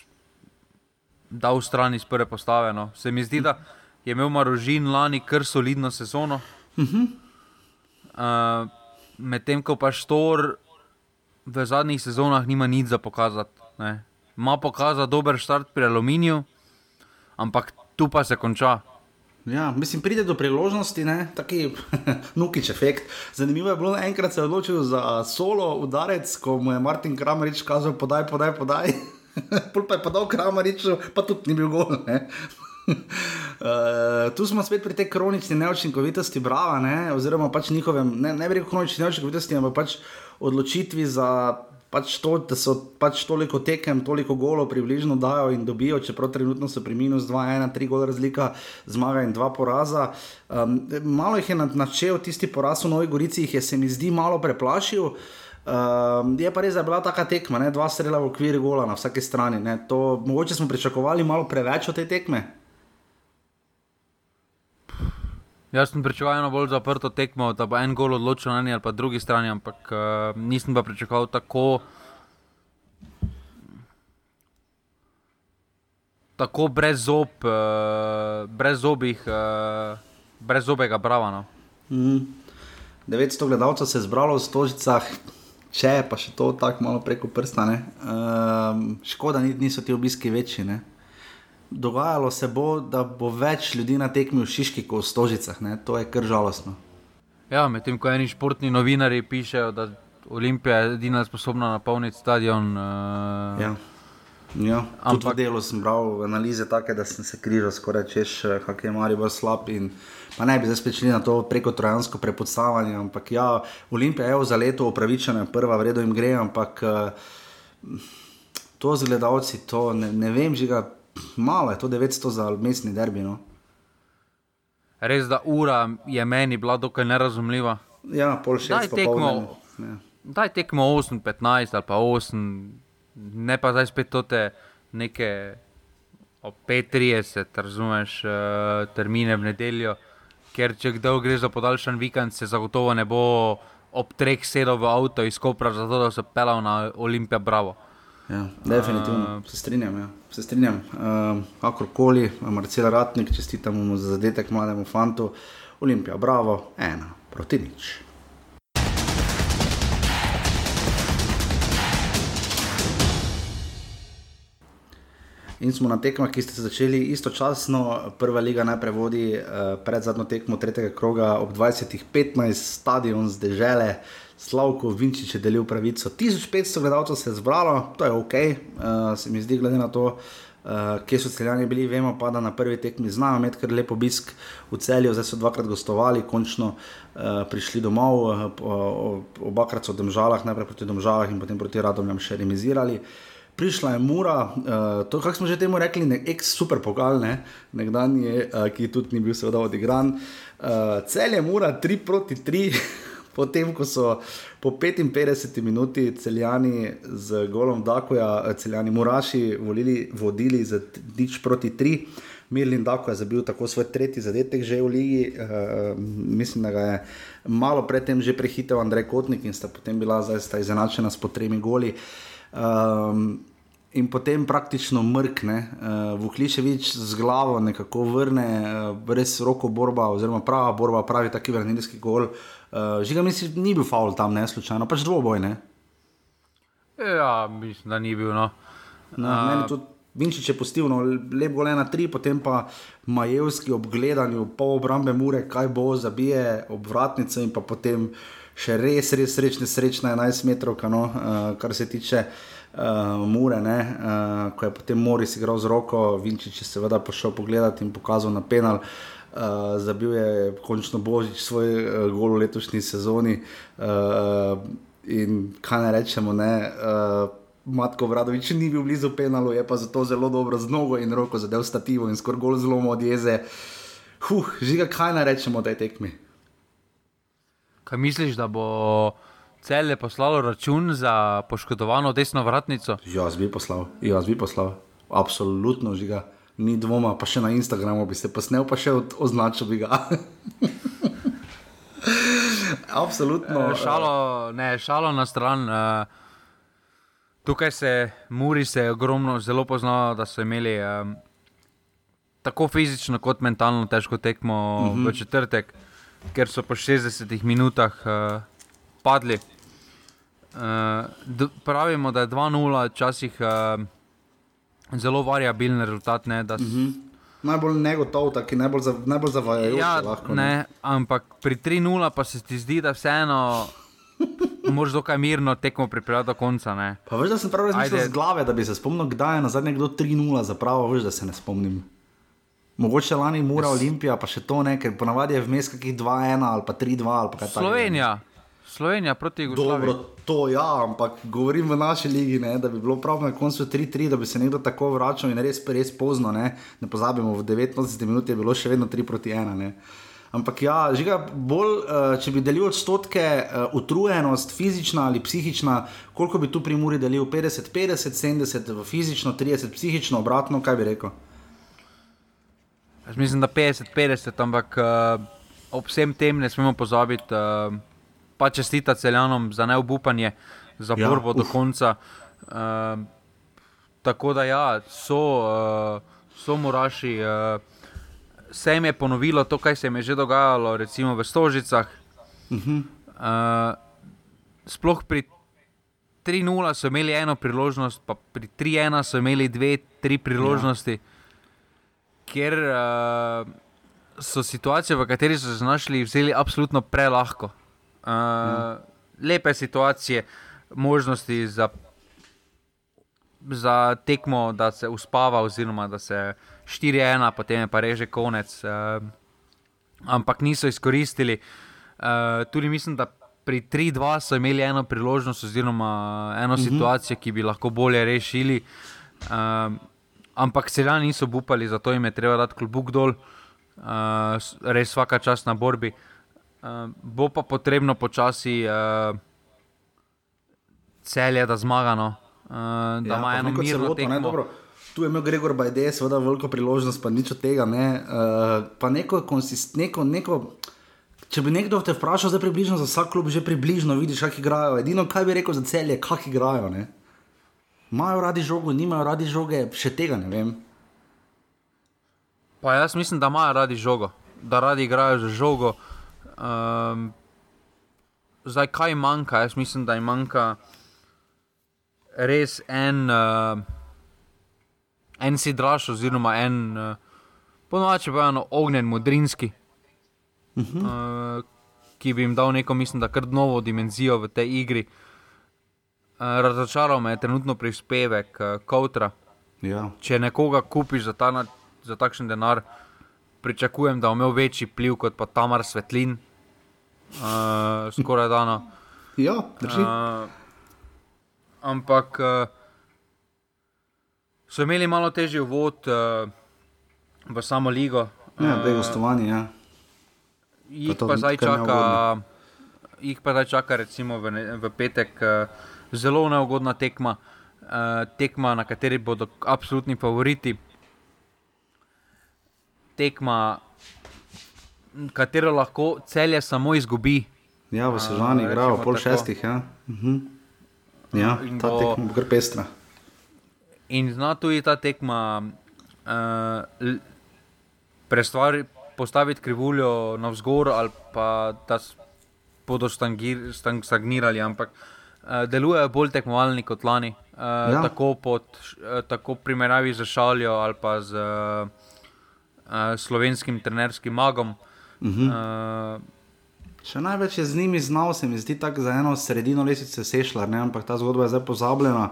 dal stran iz prve postave. No. Se mi zdi, da je imel Marožin lani kar solidno sezono. Uh, Medtem ko pa Štor v zadnjih sezonah nima nič za pokazati. Ma pokazati dober start pri Aluminiju, ampak tu pa se konča. Ja, mislim, pride do priložnosti, taki nukič efekt. Zanimivo je bilo, enkrat se je odločil za solo udarec, ko mu je Martin Kramerič kazal, podaj, podaj, podaj. Pul pa je podal Kramerič, pa tudi ni bil gol. Uh, tu smo spet pri tej kronični neučinkovitosti, brava, ne? oziroma pač njihovem, ne, ne bi rekel kronični neučinkovitosti, ampak pač odločitvi za pač to, da so pač toliko tekem, toliko golov približno dajo in dobijo, čeprav trenutno so pri minus 2, 1, 3 gola razlika, zmaga in 2 poraza. Um, malo jih je načel tisti poraz v Novi Gorici, jih je se mi zdi malo preplašil. Um, je pa res, da je bila taka tekma, ne? dva strela v okviru gola na vsaki strani. To, mogoče smo pričakovali malo preveč od te tekme. Jaz sem pričakoval eno bolj zaprto tekmo, da bo en gol odločil na eni ali pa drugi strani, ampak uh, nisem pa pričakoval tako. Tako brez zob, uh, brez zobih, uh, brez zobega brava. No. Mm. 900 gledalcev se je zbralo v stožicah, če pa še to tako malo preko prsta. Uh, škoda, niso ti obiski večji. Dogajalo se bo, da bo več ljudi na tekmi v Šiški kot v Stožicah. Ne? To je kar žalostno. Ja, medtem ko eni športni novinari pišejo, da Olimpija je edina sposobna napolniti stadion. Uh... Ja. Ja, Ampak delo sem bral analize take, da sem se križal skoraj češ, eh, kak je Mari bolj slab. In, pa ne bi zdaj spet šli na to preko trojansko prepodstavanje. Ampak ja, Olimpija je za leto upravičena, prva vredo jim gre, ampak uh, to z gledalci, to ne, ne vem, žiga malo je to 900 za mestni derbi. No. Res da ura je meni bila dokaj nerazumljiva. Ja, pol še daj tekmo. Ja. Daj tekmo 8-15 ali pa 8, ne pa zdaj spet te neke 5-30, razumeš, uh, termine v nedeljo. Ker če kdo gre za podaljšan vikend, se zagotovo ne bo ob treh sedel v avto iz Kopra, zato da se pelal na Olimpijo Bravo. Ja, definitivno uh, se strinjam. Ja. Se strinjam. Uh, kakorkoli, Marcel Ratnik, čestitamo za zadetek mlademu fantu, Olimpija, bravo, ena proti nič. In smo na tekmah, ki ste se začeli istočasno. Prva liga najprej vodi uh, pred zadnjo tekmo tretjega kroga ob 20:15, stadion zdržele. Slavko Vinčič je delil pravico. 1500 gledalcev se je zbralo, to je ok, uh, se mi zdi, glede na to, uh, kje so celjani bili. Vemo pa, da na prvi tekmi znajo imeti kar lep obisk v celju, zdaj so dvakrat gostovali, končno uh, prišli domov, uh, obakrat so v Domžalah, najprej proti Domžalah in potem proti Radomljam še remizirali. Prišla je Mura, uh, to, kako smo že temu rekli, nek ex-super pokal, ne? nekdanji, uh, ki tudi ni bil seveda odigran. Uh, cel je Mura 3 proti 3. Potem, ko so po 55 minuti celjani z golom Dakoja, celjani Muraši, volili, vodili za nič proti tri. Mirlin Dako je zabil tako svoj tretji zadetek že v Ligi, uh, mislim, da ga je malo predtem že prehitel Andrej Kotnik in sta potem bila zdaj izenačena s potremi goli. Um, In potem praktično mrkne, uh, Vukliševič z glavo nekako vrne, uh, res roko borba, oziroma prava borba, pravi taki vrnilski gol. Uh, Uh, Žiga, mislim, ni bil faul tam, ne slučajno, pač dvoboj. Ne? Ja, mislim, da ni bil. No. No, uh, meni tudi Vinčič je pustil, no, lepo le na tri, potem pa Majevski ob gledanju pol obrambe mure, kaj bo, zabije obratnice in pa potem še res, res srečne, srečne 11 metrov, no, uh, kar se tiče. Uh, mure, uh, ko je potem Moris igral z roko, Vinčič je seveda prišel pogledat in pokazal na penal. Uh, zabil je končno božič svoj uh, gol v letošnji sezoni. Uh, in kaj ne rečemo, ne. Uh, Matko Vradovič ni bil blizu penalu, je pa zato zelo dobro z nogo in roko zadev stativo in skoraj gol zelo od jeze. Huh, žiga, kaj naj rečemo tej tekmi? Kaj misliš, da bo cel je poslalo račun za poškodovano desno vratnico? Jaz bi poslal, jaz bi poslal, absolutno žiga. Ni dvoma, pa še na Instagramu bi se posnel, pa še označil bi ga. Absolutno. Eh, šalo, ne, šalo na stran. Uh, Tukaj se Muri se ogromno zelo poznalo, da so imeli um, tako fizično kot mentalno težko tekmo uh -huh. v mhm. četrtek, ker so po 60 minutah uh, padli. Uh, pravimo, da je 2-0 včasih uh, zelo variabilen rezultat. Ne, uh mhm. -huh. Najbolj negotov, tako najbolj, zav, najbolj zavajajoč. Ja, lahko, ne. Ne, ampak pri 3-0 pa se ti zdi, da vseeno. Možeš dokaj mirno tekmo pripeljati do konca. Ne? Pa veš, da sem prav razmišljal z glave, da bi se spomnil, kdaj je na zadnje kdo 3-0 za pravo, veš, da se ne spomnim. Mogoče lani yes. Olimpija, pa še to ne, ker ponavadi je vmes kakih 2-1 ali pa 3-2 ali pa kaj takega. Slovenija. Slovenija proti Jugoslaviji. Dobro, to ja, ampak govorim v naši ligi, ne, da bi bilo prav na koncu 3-3, da bi se nekdo tako vračal in res, res pozno. Ne, ne pozabimo, v 19 minutah je bilo še vedno 3-1. Ampak ja, žiga, bolj, uh, če bi delil odstotke, uh, utrujenost, fizična ali psihična, koliko bi tu pri Muri delil? 50, 50, 70, fizično, 30, psihično, obratno, kaj bi rekel? Jaz mislim, da 50, 50, ampak uh, ob vsem tem ne smemo pozabiti, uh, pa čestita celjanom za neobupanje, za ja, borbo uf. do konca. Uh, tako da ja, so, uh, so moraši. Uh, se jim je ponovilo to, kar se jim je že dogajalo, recimo v Stožicah. Uh -huh. uh, sploh pri 3-0 so imeli eno priložnost, pa pri 3-1 so imeli dve, tri priložnosti, ja. ker uh, so situacije, v kateri so se znašli, vzeli absolutno prelahko. Uh, uh. Lepe situacije, možnosti za, za tekmo, da se uspava, oziroma da se. 4-1, potem je pa reže konec. Uh, ampak niso izkoristili. Uh, tudi mislim, da pri 3-2 so imeli eno priložnost, oziroma eno mhm. -huh. situacijo, ki bi lahko bolje rešili. Uh, ampak celjani niso upali, zato jim je treba dati klubuk dol, uh, res vsaka čas na borbi. Uh, bo pa potrebno počasi uh, celje, da zmagano, uh, da ja, ima eno mirno tekmo. Tu je imel Gregor Bajde, seveda veliko priložnost, pa nič od tega. Ne. Uh, pa neko konsistentno, neko, če bi nekdo te vprašal, zdaj približno za vsak klub, že približno vidiš, kako igrajo. Edino, kaj bi rekel za celje, kako igrajo. Ne. Imajo radi žogo, nimajo radi žoge, še tega ne vem. Pa jaz mislim, da imajo radi žogo, da radi igrajo za žogo. Um, zdaj, kaj manjka? Jaz mislim, da jim manjka res en. Uh, en si draž, oziroma en, uh, ponovadi pa eno ognjen, modrinski, uh -huh. uh, ki bi jim dal neko, mislim, da kar novo dimenzijo v tej igri. Uh, razočaral me je trenutno prispevek uh, Kowtra. Ja. Če nekoga kupiš za, ta, za takšen denar, pričakujem, da bo imel večji pliv kot pa Tamar Svetlin, uh, skoraj dano. Ja, uh, ampak. Uh, so imeli malo težji uvod uh, v samo ligo. Ja, uh, gostovanje. Ja. Jih pa, zdaj čaka, jih pa zdaj čaka, recimo v, v petek, uh, zelo neugodna tekma, uh, tekma, na kateri bodo absolutni favoriti. Tekma, katero lahko celje samo izgubi. Ja, v Sežani igrajo pol tako. šestih. Ja, uh -huh. ja ta tekma bo kar pestra. In zna tudi ta tekma uh, prestvari, postaviti krivuljo na vzgor, ali pa da bodo stagnirali, ampak uh, delujejo bolj tekmovalni kot lani. Uh, ja. tako, pod, uh, tako primerjavi z Šaljo ali pa z uh, slovenskim trenerskim magom. Uh -huh. uh, Še največ je z njimi znal, se mi zdi tako za eno sredino lesice sešla, ne? ampak ta zgodba je zdaj pozabljena.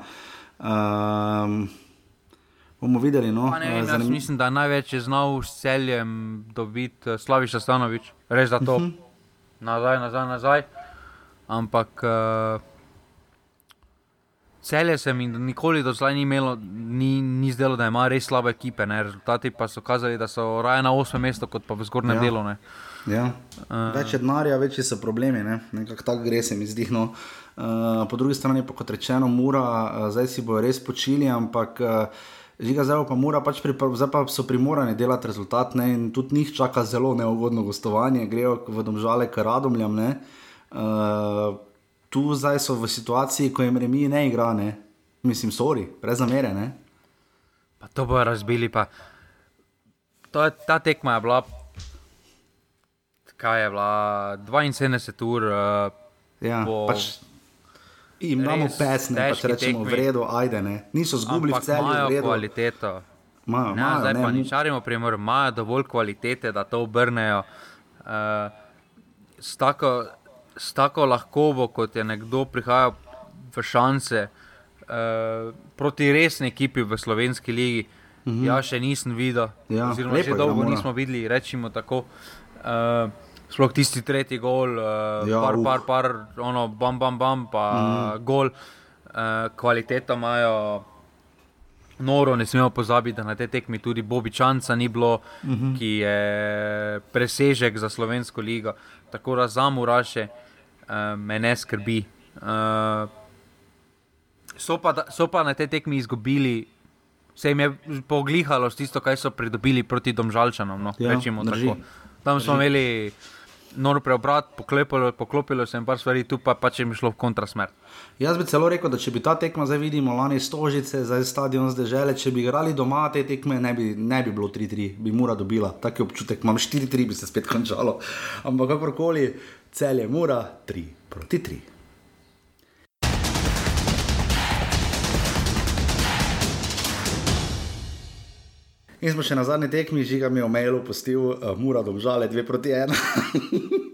Um, bomo videli. No? Ne, Zanim... Mislim, da največ je znal s celjem dobiti Slaviš Stanovič, res za to. Uh -huh. Nazaj, nazaj, nazaj. Ampak. Uh, Celje se mi nikoli do zdaj ni imelo, ni, ni zdelo, da ima res slabe ekipe. Ne? Rezultati pa so kazali, da so raje na 8 mestu, kot pa v zgornjem ja. delu. Ja. Uh, več denarja, večji so problemi, ne? nekako tako gre se mi zdi. No. Uh, po drugi strani pa kot rečeno, mura, uh, zdaj si bojo res počili, ampak. Uh, Žiga zdaj pa mora pač pri, zdaj pa so primorani delati rezultat ne? in tudi njih čaka zelo neugodno gostovanje, grejo v domžale k radomljam. Uh, tu zdaj so v situaciji, ko jim remi ne igra, ne? mislim, sori, brez zamere. Ne? Pa to bojo razbili. Pa. To je, ta tekma je bila, kaj je bila, 72 ur. Uh, ja, po... pač jim damo pesne, pač rečemo, v redu, ajde, ne. niso zgubili celo kvaliteto. Majo, ne, majo, zdaj ne, pa ni čarimo, primer, imajo dovolj kvalitete, da to obrnejo. Uh, s tako s tako lahkovo, kot je nekdo prihajal v šanse uh, proti resni ekipi v slovenski ligi. Mm -hmm. Ja, še nisem videl, ja, oziroma lepo, že dolgo nismo videli, rečemo tako. Uh, sploh tisti tretji gol, uh, ja, par, par, par, ono, bam, bam, bam, pa mm. gol, uh, kvaliteto imajo. Noro, ne smemo pozabiti, da na tej tekmi tudi Bobičanca ni bilo, mm -hmm. ki je presežek za slovensko ligo. Tako da za Muraše uh, me ne skrbi. Uh, so, pa, so pa na tej tekmi izgubili, se jim je poglihalo s tisto, kar so pridobili proti Domžalčanom. No, ja, Tam smo imeli noro preobrat, poklopilo, poklopilo se jim par stvari, tu pa, pa če jim šlo v kontrasmer. Jaz bi celo rekel, da če bi ta tekma zdaj vidimo, lani stožice, zdaj stadion zdaj žele, če bi igrali doma te tekme, ne bi, ne bi bilo 3-3, bi mora dobila. Taki občutek imam, 4-3 bi se spet končalo. Ampak kakorkoli, cel je mora 3 proti 3. In smo še na zadnji tekmi, žiga mi je v mailu postil, uh, mora domžale 2 proti 1.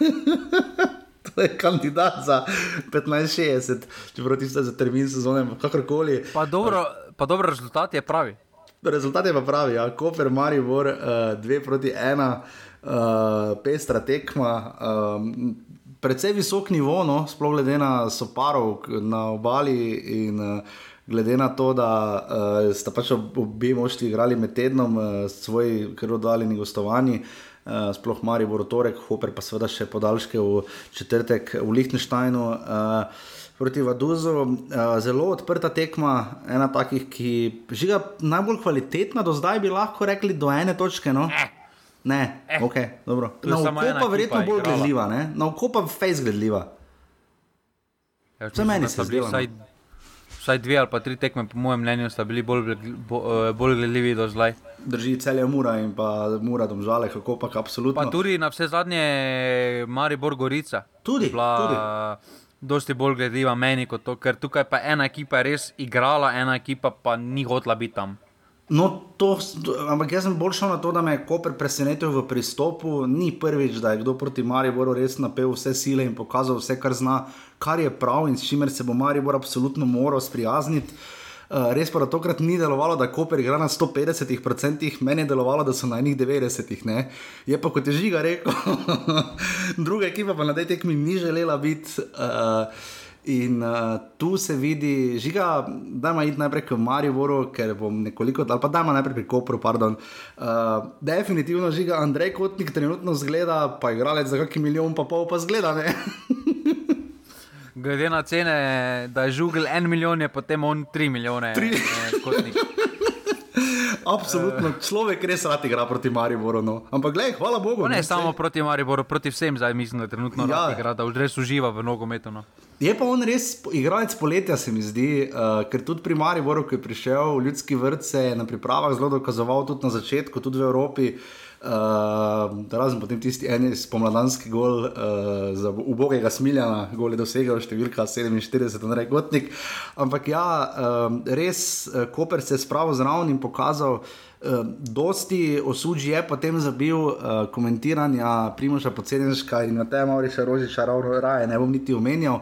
to je kandidat za 15-60, čeprav ti ste za termin sezone, kakorkoli. Pa dobro, pa dobro rezultat je pravi. Rezultat je pa pravi, ja. Koper, Maribor, 2 uh, proti 1, uh, pestra tekma. Um, Predvsej visok nivo, no, sploh glede na soparov na obali in uh, glede na to, da uh, sta pač obi moštvi igrali med tednom, uh, svoj krvodaljni gostovanji, uh, sploh Mari Vorotorek, Hoper pa seveda še podaljške v četrtek v Liechtensteinu. Uh, Proti Vaduzu, zelo odprta tekma, ena takih, ki žiga najbolj kvalitetna, do zdaj bi lahko rekli do ene točke. No? Ne, eh. ok, dobro. Na oko pa verjetno bolj gledljiva, na oko pa face gledljiva. Ja, Za meni se zdi, da vsaj dve ali pa tri tekme, po mojem mnenju, sta bili bolj, bolj, bolj gledljivi do zdaj. Drži celje mura in pa mura domžale, kako pa absolutno. Pa tudi na vse zadnje Maribor Gorica. Tudi. Bila, tudi. Dosti bolj gledljiva meni kot to, ker tukaj pa ena ekipa res igrala, ena ekipa pa ni hotela biti tam. No, to, ampak jaz sem bolj šel na to, da me je Koper presenetil v pristopu. Ni prvič, da je kdo proti Mariboru res napel vse sile in pokazal vse, kar zna, kar je prav in s čimer se bo Maribor absolutno moral sprijazniti. Uh, res pa da tokrat ni delovalo, da Koper igra na 150%, meni je delovalo, da so na enih 90%. Ne? Je pa kot je žiga rekel, druga ekipa pa na tej tekmi ni želela biti. Uh, In uh, tu se vidi, žiga, da ima iti najprej k Mariboru, ker bom nekoliko, ali pa da ima najprej pri Kopru, pardon. Uh, definitivno žiga Andrej Kotnik trenutno zgleda, pa igralec za kakšen milijon, pa pol pa zgleda. Glede na cene, da je žugel en milijon, je potem on tri milijone. Tri. Eh, Absolutno, človek res rad igra proti Mariboru. No. Ampak, gledaj, hvala Bogu. Ne, ne samo proti Mariboru, proti vsem, zdaj mislim, da je trenutno ja. igra, da res uživa v nogometu. No. Je pa on res igralec poletja, se mi zdi, uh, ker tudi pri Mariboru, ki je prišel v ljudski vrt, se je na pripravah zelo dokazoval, tudi na začetku, tudi v Evropi. Uh, razen potem tisti en spomladanski gol uh, za ubogega Smiljana, gol je dosegel številka 47, na rekotnik. Ampak ja, um, res, Koper se je spravil zraven in pokazal. Uh, dosti osuđi je potem zabil uh, komentiranja Primoša Pocedenška in na tem Mauriša Rožiča, ravno raje ne bom niti omenjal.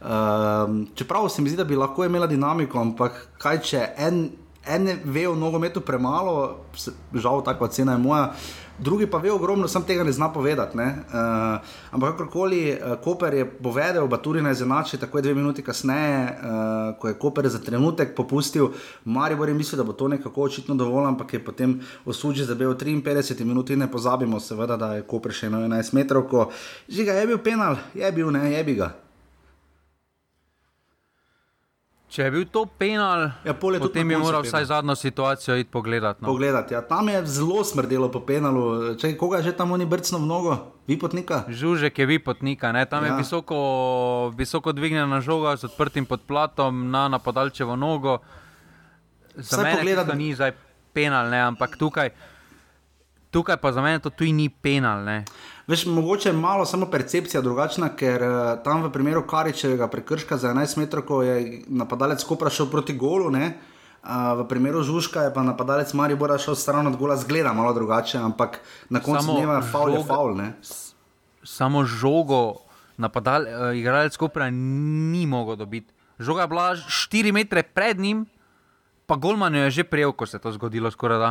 Uh, čeprav se mi zdi, da bi lahko imela dinamiko, ampak kaj če en ene ve o nogometu premalo, žal, tako cena je moja. Drugi pa ve ogromno, sam tega ne zna povedati. Ne? Uh, ampak kakorkoli, uh, Koper je povedal, Baturi naj zanači, tako je dve minuti kasneje, uh, ko je Koper za trenutek popustil, Marijo je mislil, da bo to nekako očitno dovolj, ampak je potem osuđen za bel 53 minut in ne pozabimo, seveda, da je Koper še 11 metrov, ko žiga je bil penal, je bil, ne, je bi ga. Če je bil to penal, ja, potem bi moral vsaj zadnjo situacijo iti pogledati. No. Pogledati, ja. Tam je zelo smrdelo po penalu. Če koga že tam oni brcno v nogo, vi potnika? Žužek je vi potnika, ne? tam ja. je visoko, visoko dvignjena žoga z odprtim podplatom na napadalčevo nogo. Za me to ni zdaj penal, ne? ampak tukaj, tukaj pa za mene to tudi ni penal. Ne? Veš, mogoče je malo samo percepcija drugačna, ker uh, tam v primeru Karičevega prekrška za 11 metrov, ko je napadalec Kopra šel proti golu, ne, uh, v primeru Žužka je pa napadalec Maribora šel stran od gola, zgleda malo drugače, ampak na koncu dneva faul je faul. Ne. Samo žogo, napadal, uh, igralec Kopra ni mogel dobiti. Žoga je bila 4 metre pred njim, pa Golman je že prijel, ko se je to zgodilo skoraj da.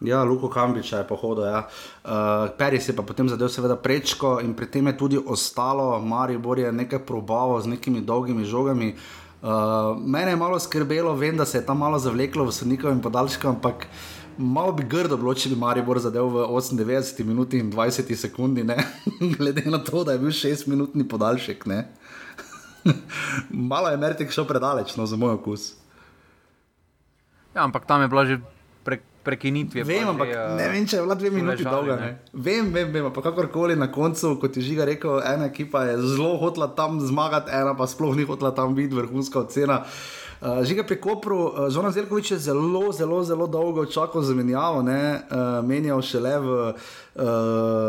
Ja, Luko Kambiča je pohodil. Ja. Uh, Peris je pa potem zadev, seveda, prečko in pri tem je tudi ostalo, Maribor je nekaj probavo z nekimi dolgimi žogami. Uh, mene je malo skrbelo, vem, da se je tam malo zavleklo v sodnikovem podaljšku, ampak malo bi grdo bilo, če bi Maribor zadev v 98 minuti in 20 sekundi, glede na to, da je bil 6-minutni podaljšek. malo je Mertik šel predaleč, no, za moj okus. Ja, ampak tam je bilo že prekinitvi. Vem, ampak uh, ne vem, če je bila dve minuti dolga. Vem, vem, vem, ampak kakorkoli na koncu, kot je žiga rekel, ena ekipa je zelo hotela tam zmagati, ena pa sploh ni hotela tam biti vrhunska ocena. Uh, žiga pri Kopru, uh, Zoran Zelkovič je zelo, zelo, zelo dolgo čakal za menjavo, uh, menjal šele v uh,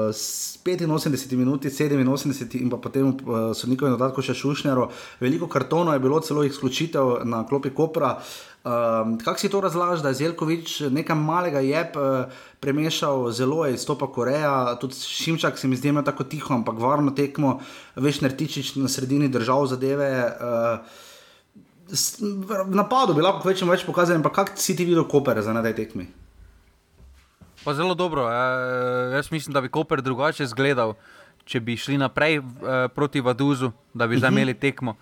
85 minuti, 87 in potem uh, so njihovi dodatki še šušnjaro. Veliko kartonov je bilo, celo izključitev na klopi Kopra. Uh, Um, Kako si to razlažeš, da je Zelkovič nekaj malega jeb uh, premešal, zelo je izstopa Koreja, tudi Šimčak se mi zdi imel tako tiho, ampak varno tekmo, veš, nertičič na sredini držav zadeve. Uh, napadu bi lahko večjem več pokazali, ampak kako si ti videl Koper za nadej tekmi? Pa zelo dobro. Ja. Jaz mislim, da bi Koper drugače izgledal, če bi šli naprej uh, proti Vaduzu, da bi zdaj mhm. tekmo.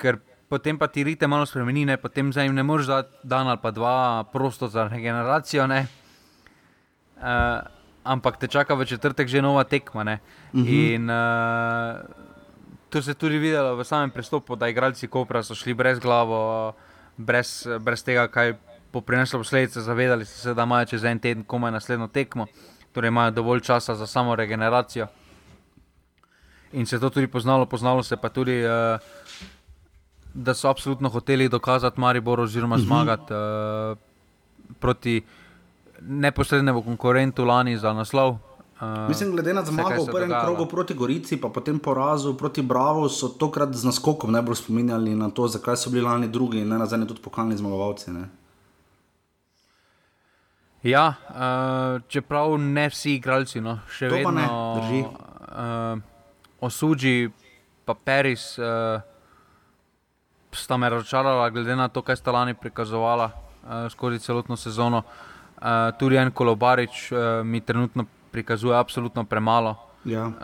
Ker potem pa ti rite malo spremenine, potem za jim ne moreš dati dan ali pa dva prosto za regeneracijo. Uh, ampak te čaka v četrtek že nova tekma. Uh mhm. -huh. In uh, to se je tudi videlo v samem pristopu, da igralci Kopra so šli brez glave, brez, brez tega, kaj bo prineslo posledice. Zavedali so se, da imajo čez en teden komaj naslednjo tekmo, torej imajo dovolj časa za samo regeneracijo. In se je to tudi poznalo, poznalo se pa tudi. Uh, da so absolutno hoteli dokazati Maribor oziroma mhm. zmagati uh, proti neposrednemu konkurentu lani za naslov. Uh, Mislim, glede na zmago v prvem krogu proti Gorici, pa potem porazu proti Bravo, so tokrat z naskokom najbolj spominjali na to, zakaj so bili lani drugi in na zadnje tudi pokalni zmagovalci. Ne? Ja, uh, čeprav ne vsi igralci, no, še to vedno ne drži. Uh, Osuđi, pa Peris. Uh, sta me razočarala, glede na to, kaj sta lani prikazovala uh, skozi celotno sezono. Uh, tudi en kolobarič uh, mi trenutno prikazuje absolutno premalo. Ja. Uh,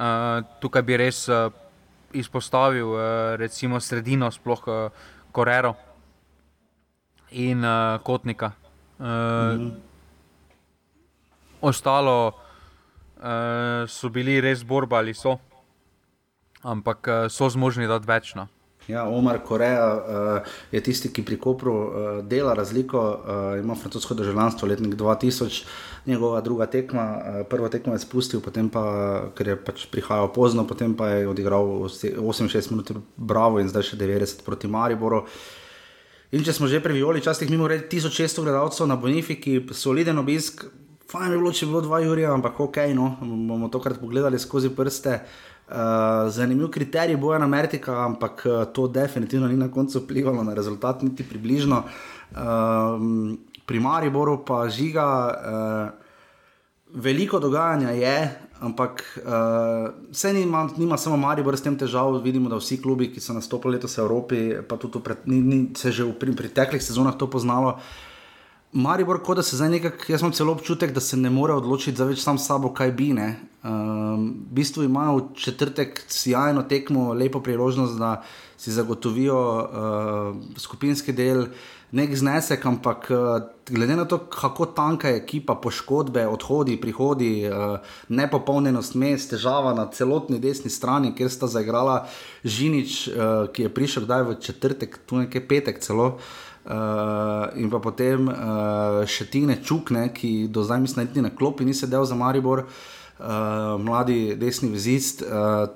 tukaj bi res uh, izpostavil uh, recimo sredino, sploh uh, Korero in uh, Kotnika. Uh, mm. Ostalo uh, so bili res borba ali so, ampak uh, so zmožni dati večno. Ja, Omar Koreja uh, je tisti, ki pri Kopru uh, dela razliko, uh, ima francosko državljanstvo letnik 2000, njegova druga tekma, uh, prvo tekmo je spustil, potem pa, ker je pač prihajal pozno, potem pa je odigral 68 minut, bravo in zdaj še 90 proti Mariboru. In če smo že pri Violi, častih mimo reči 1600 gledalcev na Bonifiki, soliden obisk, Fajn bi bilo, če bi bilo dva Jurija, ampak ok, no, bomo tokrat pogledali skozi prste. Uh, zanimiv kriterij boja na Mertika, ampak uh, to definitivno ni na koncu vplivalo na rezultat, niti približno. Uh, pri Mariboru pa žiga, uh, veliko dogajanja je, ampak uh, vse nima, nima samo Maribor s tem težav. Vidimo, da vsi klubi, ki so nastopili letos v Evropi, pa tudi pred, ni, ni se že v preteklih sezonah to poznalo. Maribor, kot da se zdaj nekako, jaz imam celo občutek, da se ne more odločiti za več sam sabo, kaj bi. Um, v bistvu imajo v četrtek sjajno tekmo, lepo priložnost, da si zagotovijo uh, skupinski del, nek znesek, ampak uh, glede na to, kako tanka je ekipa, poškodbe, odhodi, prihodi, uh, nepopolnjenost mest, težava na celotni desni strani, kjer sta zaigrala Žinič, uh, ki je prišel kdaj v četrtek, tu nekaj petek celo. Uh, in pa potem uh, še Tine Čukne, ki do zdaj mislim, da ni na klopi, ni sedel za Maribor, uh, mladi desni vizist. Uh,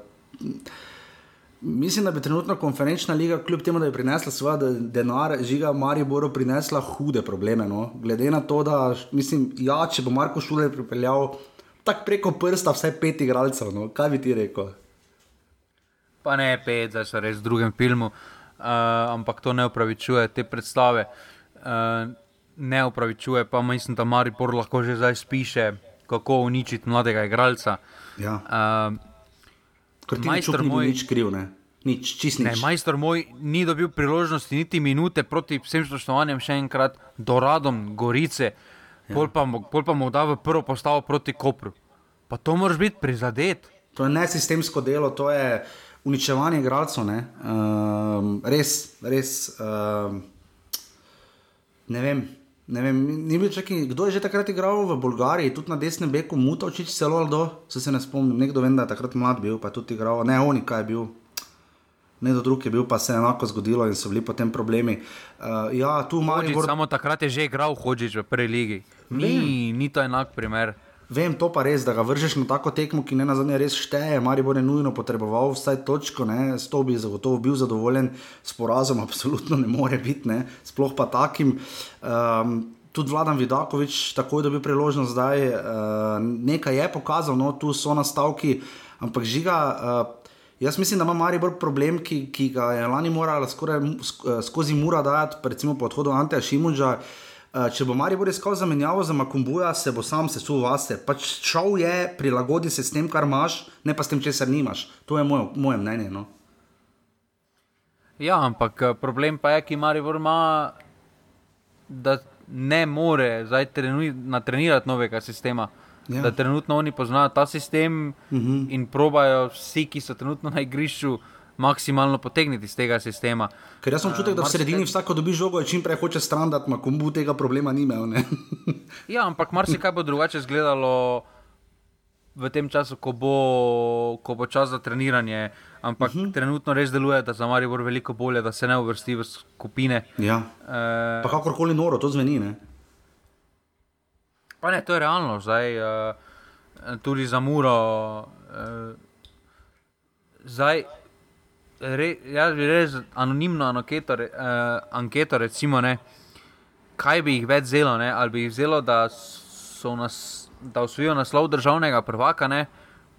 mislim, da bi trenutno konferenčna liga, kljub temu, da je prinesla svoje denar, žiga Mariboru, prinesla hude probleme. No? Glede na to, da mislim, ja, če bo Marko Šuler pripeljal tako preko prsta vsaj pet igralcev, no? kaj bi ti rekel? Pa ne pet, zdaj so res v drugem filmu. Uh, uh, ampak to ne upravičuje te predstave. Uh, ne upravičuje pa mislim, da Maripor lahko že zdaj spiše, kako uničiti mladega igralca. Ja. Uh, majster moj, nič kriv, ne. Nič, čist nič. Ne, majster moj ni dobil priložnosti niti minute proti vsem spoštovanjem, še enkrat, do radom Gorice, ja. pol, pa, pol pa mu da v prvo postavo proti Kopru. Pa to moraš biti prizadet. To je nesistemsko delo, to je uničevanje igralcev. Um, res, res. Um, ne vem. Ne vem, ni bil čak, kdo je že takrat igral v Bolgariji, tudi na desnem beku, muta očiči celo ali do, se, se ne spomnim. Nekdo vem, da je takrat mlad bil, pa tudi igral, ne oni, kaj je bil. Ne do drugih je bil, pa se je enako zgodilo in so bili potem problemi. Uh, ja, tu imamo. Gor... Samo takrat je že igral Hodžič v prvi ligi. Ni, ni to enak primer. Vem to pa res, da ga vržeš na tako tekmo, ki ne na zadnje res šteje. Mari bo ne nujno potreboval vsaj točko, s to bi zagotovo bil zadovoljen, s porazom absolutno ne more biti, ne? sploh pa takim. Um, tudi Vladan Vidakovič, takoj da bi priložnost zdaj, uh, nekaj je pokazal, no tu so nastavki, ampak žiga. Uh, Jaz mislim, da ima Maribor problem, ki, ki ga je lani morala skoraj skozi mura dajati, recimo po odhodu Anteja Šimunža. Uh, Eh, če bo Maribor iskal zamenjavo za Makumbuja, se bo sam sesul vase. Pač šel je, prilagodi se s tem, kar imaš, ne pa s tem, česar nimaš. To je moje, moje mnenje. No? Ja, ampak eh, problem pa je, ki Maribor ima, da ne more zdaj natrenirati novega sistema. Ja. Da trenutno oni poznajo ta sistem uh mhm. -huh. in probajo vsi, ki so trenutno na igrišču maksimalno potegniti iz tega sistema. Ker jaz sem čutil, da v sredini kaj... vsako dobi žogo čim prej hoče stran, da ima kombu tega problema ni imel. ja, ampak marsikaj bo drugače izgledalo. V tem času, ko bo, ko bo čas za treniranje, ampak uh mhm. -huh. trenutno res deluje, da za Marijo bo veliko bolje, da se ne uvrsti v skupine. Ja. E... Pa kakorkoli noro, to zveni. Ne? Pa ne, to je realno, zdaj uh, tudi za Muro. Uh, zdaj, re, jaz bi res anonimno anketo, uh, anketo recimo, ne, kaj bi jih več zelo, ne, ali bi jih zelo, da so nas, da osvojijo naslov državnega prvaka, ne,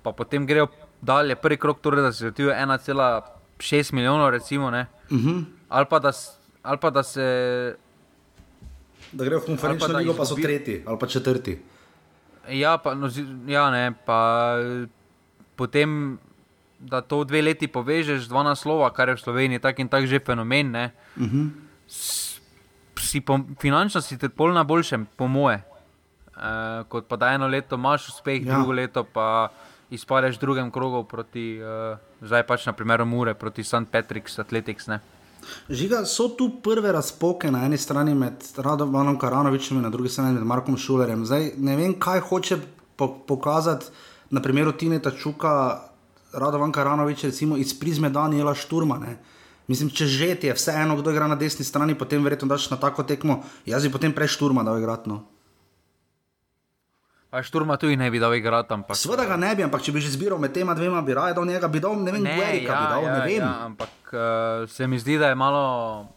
pa potem grejo dalje, prvi krok, torej da se zvrtijo 1,6 milijonov, recimo, ne, uh mhm. -huh. ali, pa da, ali pa da se. Da grejo v konferenčno ligo, pa so tretji ali pa četrti. Ja, pa, no, ja ne, pa potem da to dve leti povežeš, dva naslova, kar je v Sloveniji tako in tako že fenomen. Uh -huh. si po, finančno si ti pol na boljšem, po moje. Uh, kot pa da eno leto imaš uspeh, ja. drugo leto pa izpadeš v drugem krogu proti, uh, zdaj pač na primer, Mure proti St. Patrick's Athletics. Ne? Žiga, so tu prve razpoke na eni strani med Radovanom Karanovičem in na drugi strani med Markom Šulerjem. Zdaj, ne vem, kaj hoče po pokazati na primeru Tineta Čuka, Radovan Karanovič, recimo iz prizme Daniela Šturma. Ne? Mislim, če že ti je vseeno, kdo igra na desni strani, potem verjetno daš na tako tekmo. Jaz bi potem prej Šturma dal igrati. No. A Šturma tudi ne bi dal igrati. Ampak... Sveda ga ne bi, ampak če bi že zbiral med tema dvema, bi raje dal njega, bi dal ne vem, kaj ja, bi dal. Ja, ja, ampak uh, se mi zdi, da je malo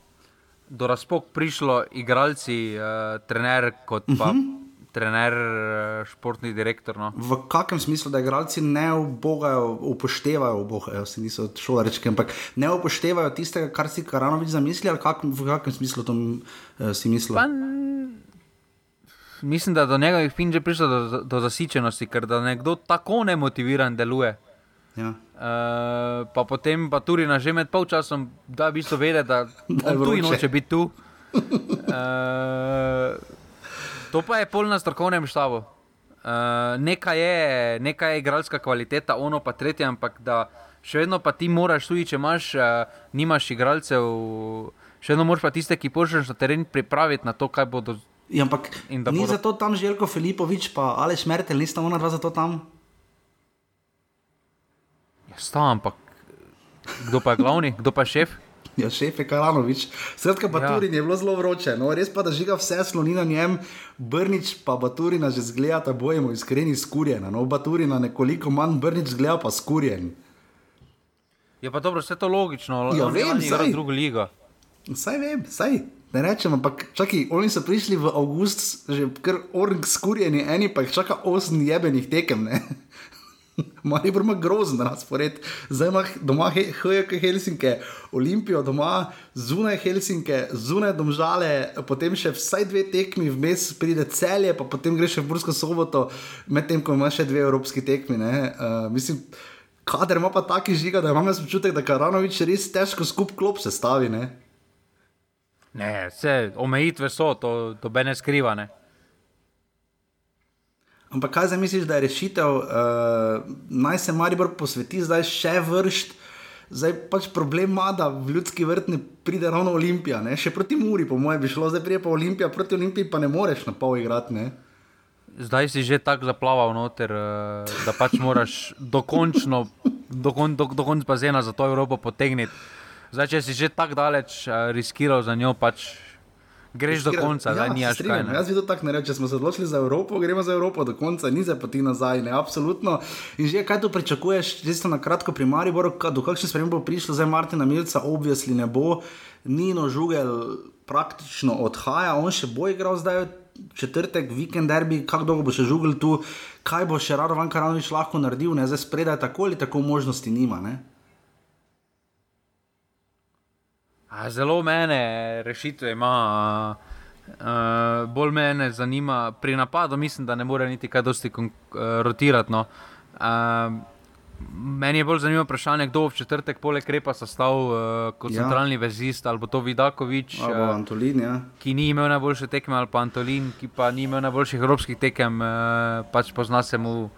do razpok prišlo igralci, uh, trener, kot pa uh mhm. -huh. Trener, eh, športni direktor. No. V kakšnem smislu, da igralci ne obogajo, upoštevajo, obogajo, se niso šole reči, ampak ne upoštevajo tistega, kar si Karanovič zamisli, ali kak, v kakšnem smislu to uh, si misli? Mislim, da do njegovih fin že prišlo do, do zasičenosti, ker da nekdo tako nemotiviran deluje. Ja. Uh, pa potem pa tudi na že med polčasom, da bi so vedeli, da, da tu in noče biti tu. Uh, To pa je pol na strokovnem štabu. Uh, nekaj je, nekaj je igralska kvaliteta, ono pa tretje, ampak da še vedno pa ti moraš, tudi če imaš, uh, nimaš igralcev, še vedno moraš pa tiste, ki pošlješ na teren, pripraviti na to, kaj bodo. Ja, ampak ni bodo... zato tam Željko Filipovič, pa ali Šmertel, nista ona dva zato tam? Ja, sta, ampak kdo pa je glavni, kdo pa je šef? Ja, šef je Karanovič. Skratka, Baturin ja. je bilo zelo vroče. No, res pa, da žiga vse sloni na njem, Brnič pa Baturina že zgleda, da bojimo iskreni skurjen. No, Baturina nekoliko manj, Brnič zgleda pa skurjen. Je pa dobro, vse to logično, ja, vem, da je druga liga. Saj vem, saj. Ne rečem, ampak čakaj, oni so prišli v avgust, že kar orang skurjeni, eni pa jih čaka osem jebenih tekem. Mali brma grozen razpored, zdaj ima doma HJK Helsinke, Olimpijo doma, zunaj Helsinke, zunaj domžale, potem še vsaj dve tekmi, vmes pride celje, pa potem greš v Bursko soboto, medtem ko ima še dve evropski tekmi. Uh, mislim, kader ima pa taki žiga, da imam občutek, da Karanovič res težko skup klop sestavi. Ne, ne vse omejitve so, to, to be ne skriva. Ne? Ampak kaj zdaj misliš, da je rešitev, uh, naj se Maribor posveti zdaj še vršt. Zdaj pač problem ima, da v ljudski vrt ne pride ravno Olimpija, ne? še proti Muri, po mojem, bi šlo, zdaj prije pa Olimpija, proti Olimpiji pa ne moreš na pol igrati. Ne? Zdaj si že tako zaplaval noter, eh, da pač moraš dokončno, do, do, do konca bazena za to Evropo potegniti. Zdaj, če si že tako daleč uh, riskiral za njo, pač greš do konca, da ja, ni až kaj. Jaz bi to tako naredil, če smo se odločili za Evropo, gremo za Evropo do konca, ni za poti nazaj, ne, absolutno. In že kaj tu pričakuješ, čisto na kratko pri Mariboru, do kakšne spremembe bo prišlo, zdaj Martina Milca, obvisli ne bo, Nino Žugel praktično odhaja, on še bo igral zdaj. Četrtek, vikend, derbi, kako dolgo bo še žugel tu, kaj bo še rado van Karanovič lahko naredil, ne zdaj spredaj, tako ali tako možnosti nima. Ne? Zelo mene rešitve ima, uh, bolj me zanima pri napadu. Mislim, da ne more niti kaj dosti uh, rotirati. No. Uh, meni je bolj zanimivo vprašanje, kdo v četrtek poleg Krepa sestav uh, kot ja. centralni vezist ali to Vidakovič, uh, Antolin, ja. ki ni imel najboljše tekme, ali pa Antolin, ki pa ni imel najboljših evropskih tekem, uh, pač pozna se mu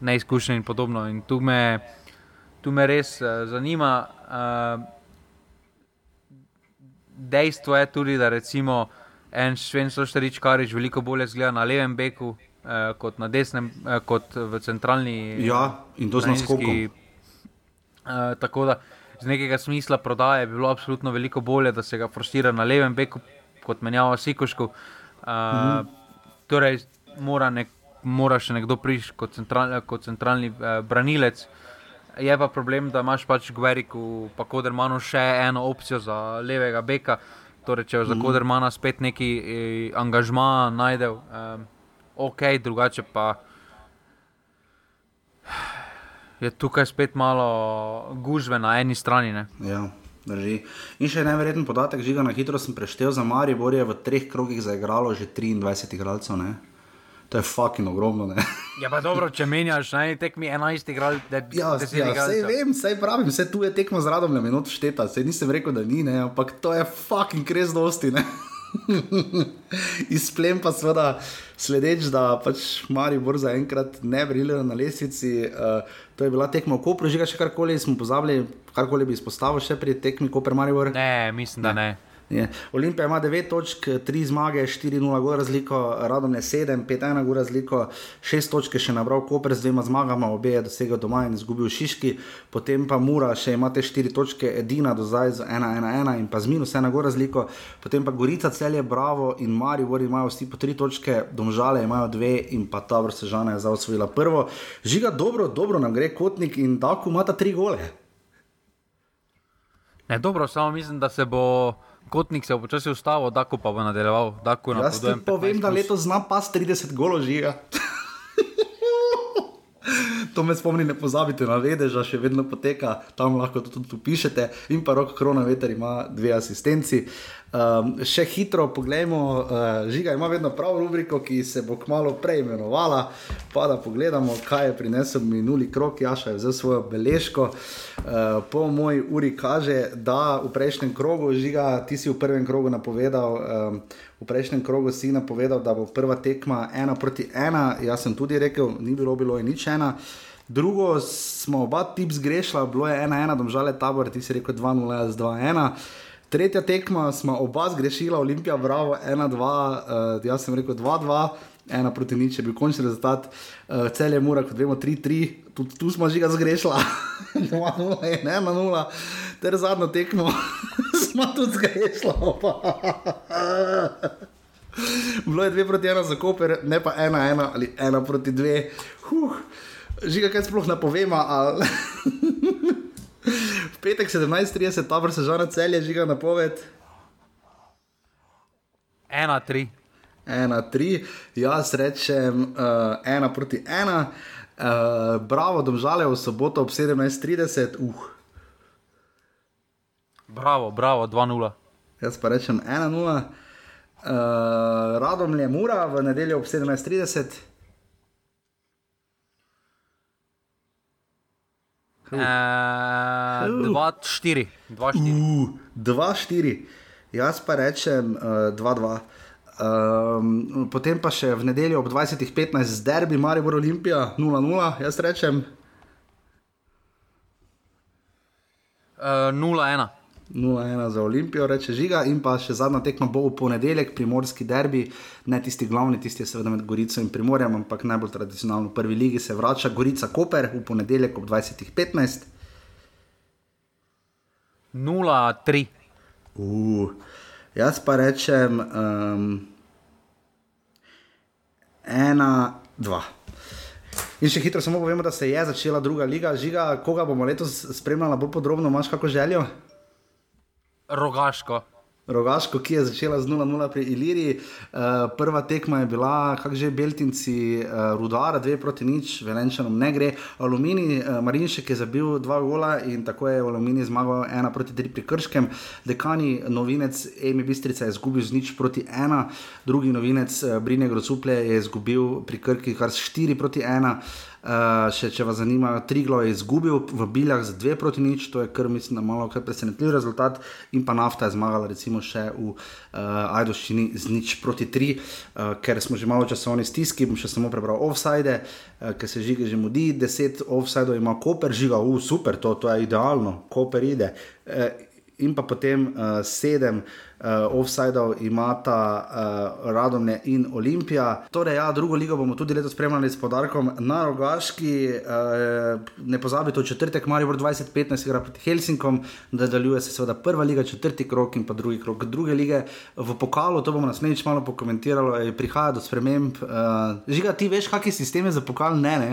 neizkušen in podobno. In tu me, tu me res uh, zanima. Uh, dejstvo je tudi, da recimo en švenčo štarič karič veliko bolje zgleda na levem beku eh, kot na desnem, eh, kot v centralni. Ja, in to smo skupaj. Eh, tako da iz nekega smisla prodaje bi bilo absolutno veliko bolje, da se ga frustira na levem beku kot menjava Sikošku. Eh, mhm. Torej, mora, nek, mora še nekdo prišti kot, central, kot centralni eh, branilec. Je pa problem, da imaš pač v Gveriku, pa Kodermanu še eno opcijo za levega beka. Torej, če za mm. Kodermana spet neki eh, angažma najdel, eh, ok, drugače pa je tukaj spet malo gužve na eni strani. Ne? Ja. Drži. In še nevreten podatek, žiga na hitro sem preštel za Marijo, je v treh krogih zaigralo že 23 igralcev. To je fucking ogromno. Ne? Ja, pa dobro, če menjaš na eni tekmi 11 igralcev, da ja, ja, vse vem, vse pravim, vse tu je tekmo z radom, ne minut šteta, se nisem rekel, da ni, ne? ampak to je fucking kres dosti. Izplem pa seveda sledeč, da pač Mari Bor za enkrat ne briljajo na lesici. Uh, to je bila tekma, ko prežiga še karkoli, smo pozabili, karkoli bi izpostavil še pri tekmi, ko pre Mari Bor. Ne, mislim, da ne. Je. Olimpija ima 9 točk, 3 zmage, 4-0 gor razliko, Radom je 7, 5-1 gor razliko, 6 točk še nabral Koper z dvema zmagama, obe je dosegel doma in izgubil Šiški, potem pa Mura še imate 4 točke, edina do zdaj z 1-1-1 in pa z minus 1 gor razliko, potem pa Gorica, Celje, Bravo in Mari Vori imajo vsi po 3 točke, Domžale imajo 2 in pa ta vrsta Žana je zaosvojila prvo. Žiga dobro, dobro nam gre kotnik in tako ima ta 3 gole. Ne, dobro, samo mislim, da se bo Kotnik se je počasi ustavil, Dako pa bo nadaljeval. Dako Jaz ti povem, da letos zna pas 30 golo žiga. To me spomni, ne pozabite na vedeža, še vedno poteka, tam lahko tudi pišete. In pa rok korona veter ima dve asistenci. Um, še hitro pogledamo, uh, žiga ima vedno prav rubriko, ki se bo kmalo preimenovala. Pa da pogledamo, kaj je prinesel minuli krok, Jaša je vzel svojo beležko. Uh, po moji uri kaže, da v prejšnjem krogu, žiga, ti si v prvem krogu napovedal. Um, V prejšnjem krogu si napovedal, da bo prva tekma ena proti ena, jaz sem tudi rekel, ni bilo, bilo je nič ena. Drugo smo oba tips zgrešila, bilo je ena ena, domžale tabor, ti si rekel 2-0, jaz 2-1. Tretja tekma smo oba zgrešila, Olimpija, bravo, 1-2, uh, jaz sem rekel 2-2. Ena proti nič je bil končni rezultat, uh, cel je mura, kot vemo, 3-3, tudi tu smo že ga zgrešila, 2-0, 1-0, ter zadnjo tekmo smo tudi zgrešila. Bilo je dve proti ena za koper, ne pa ena, ena ali ena proti dve. Huh. Žiga, kaj sploh ne povemo. Ali... v petek 17:30, ta vrsta žana celje, žiga na poved. Ena, tri. Ena, tri, jaz rečem uh, ena proti ena. Uh, bravo, domžale v soboto ob 17:30. Uh. Bravo, bravo, 2-0. Jaz pa rečem 1-0. Uh, radom je mura v nedeljo ob 17:30. 2-4. 2-4. Jaz pa rečem 2-2. Uh, um, potem pa še v nedeljo ob 20:15 z derbi Maribor Olimpija 0-0. Jaz rečem uh, 0-1. 0-1 za Olimpijo, reče žiga, in pa še zadnja tekma bo v ponedeljek, primorski derbi, ne tisti glavni, tisti je seveda med Gorico in Primorjem, ampak najbolj tradicionalno v prvi ligi se vrača Gorica Koper v ponedeljek ob 20.15. 0-3. Uh, jaz pa rečem um, 1-2. In še hitro samo povemo, da se je začela druga liga. Žiga, koga bomo letos spremljali bolj podrobno, imaš kako željo? Rogaško. Rogaško, ki je začela z 0-0 pri Iliriji. Uh, prva tekma je bila, kako že Beltinci, uh, Rudara, 2 proti nič, Velenčanom ne gre. Alumini, uh, Marinšek je zabil dva gola in tako je Alumini zmagal 1 proti 3 pri Krškem. Dekani, novinec Emi Bistrica je izgubil z nič proti 1, drugi novinec uh, Brine Grocuple je izgubil pri Krki kar 4 proti 1. Uh, še, če vas zanima, Triglo je izgubil v Biljah z 2 proti nič, to je kar mislim, malo kar presenetljiv rezultat, in pa nafta je zmagala recimo še v uh, Ajdoščini z nič proti 3, uh, ker smo že malo časovni stiski, bom še samo prebral offside, uh, ker se žiga že mudi, 10 offside ima Koper, žiga, uh, super, to, to je idealno, Koper ide. Uh, in pa potem uh, sedem uh, offsajdov imata uh, Radomne in Olimpija. Torej, ja, drugo ligo bomo tudi letos spremljali s podarkom na Rogaški. Uh, ne pozabite, v četrtek Marijo 2015 igra proti Helsinkom, da nadaljuje se seveda prva liga, četrti krok in pa drugi krok druge lige. V pokalu, to bomo naslednjič malo pokomentirali, prihaja do sprememb. Uh, žiga, ti veš, kakšne sisteme za pokal ne, ne?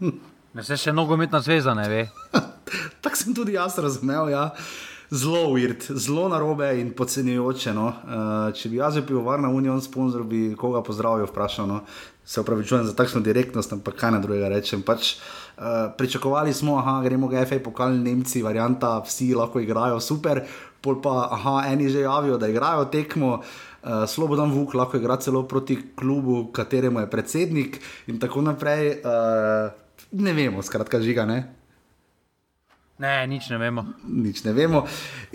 Ne se še nogometna zveza ne ve. Tako sem tudi jaz razumel. Ja. Zelo uvirt, zelo narobe in podcenjujoče. No. Uh, če bi jaz bil pivovarna Union sponsor, bi koga pozdravil, vprašal. No. Se upravičujem za takšno direktnost, ampak kaj na drugega rečem. Pač, uh, pričakovali smo, da gremo ga FA pokal Nemci, varianta, vsi lahko igrajo super, pol pa aha, eni že javijo, da igrajo tekmo. Uh, Slobodan Vuk lahko igra celo proti klubu, kateremu je predsednik, in tako naprej. Uh, ne vemo, skratka, žiga. Ne? Ne, nič ne vemo. Nič ne vemo.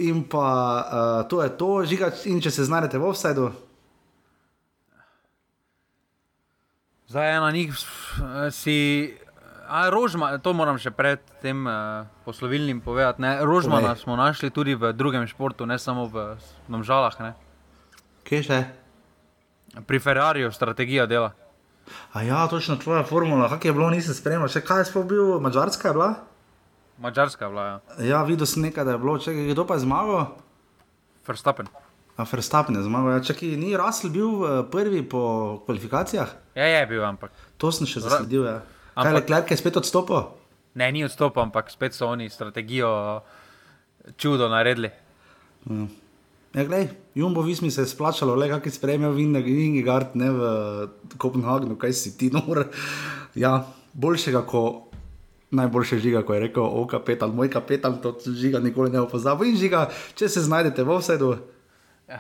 In pa uh, to je to, žiga, in če se znajdete v offsajdu. Zdaj ena njih si. A, Rožma, to moram še pred tem uh, poslovilnim povedati. Ne? Rožmana Povej. smo našli tudi v drugem športu, ne samo v Nomžalah. Ne? Kje še? Pri Ferrariju, strategija dela. A ja, točno tvoja formula, kako je bilo, nisem spremljal. Še kaj je sploh bil, Mačarska je bila? Mačarska je bila. Ja, ja videl sem nekaj, da je bilo, če kdo pa je zmagal. Verstappen. A Verstappen je zmagal, ja, ki ni Russell bil uh, prvi po kvalifikacijah. Ja, je bil, ampak. To sem še zasledil. Ja. Ampak... Kaj je Leclerc je spet odstopil? Ne, ni odstopil, ampak spet so oni strategijo čudo naredili. Hmm. Ja, glej, Jumbo Vismi se je splačalo, le kakšen sprejemel Vingegard ne v Kopenhagnu, kaj si ti nor. Ja, boljšega kot najboljše žiga, ko je rekel, o kapetan, moj kapetan, to žiga nikoli ne opozabil. In žiga, če se znajdete v vsedu. Ja,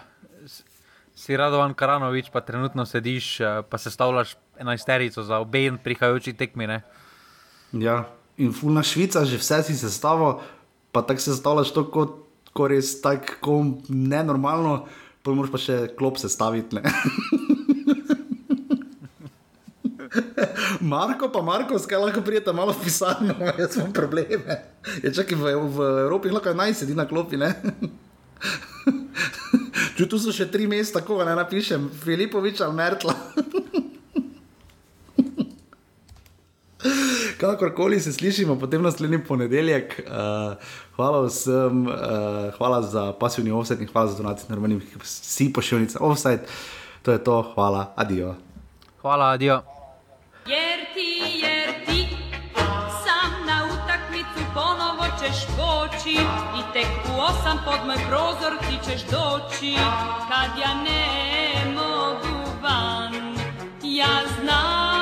si Radovan Karanovič, pa trenutno sediš, eh, pa se stavljaš enajsterico za obe in prihajajoči tekmi. Ne? Ja, in fulna Švica, že vse si sestavil, pa tako se stavljaš to kot ko res tako nenormalno, pa moraš pa še klop sestaviti. Marko, pa Marko, skaj lahko prijete malo pisarno, jaz imam probleme. Je čakaj v, v Evropi, lahko naj sedi na klopi, ne? Če tu so še tri mesta, tako da ne napišem, Filipovič ali Mertla. Kakorkoli se slišimo, potem naslednji ponedeljek. Uh, hvala vsem, uh, hvala za pasivni offset in hvala za donacije, normalni vsi pošiljnice offset. To je to, hvala, adijo. Hvala, adijo. Ti, jer ti, sam na utakmicu ponovo ćeš poći i tek u osam pod moj prozor ti ćeš doći kad ja ne mogu van. Ja znam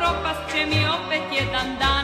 propast će mi opet jedan dan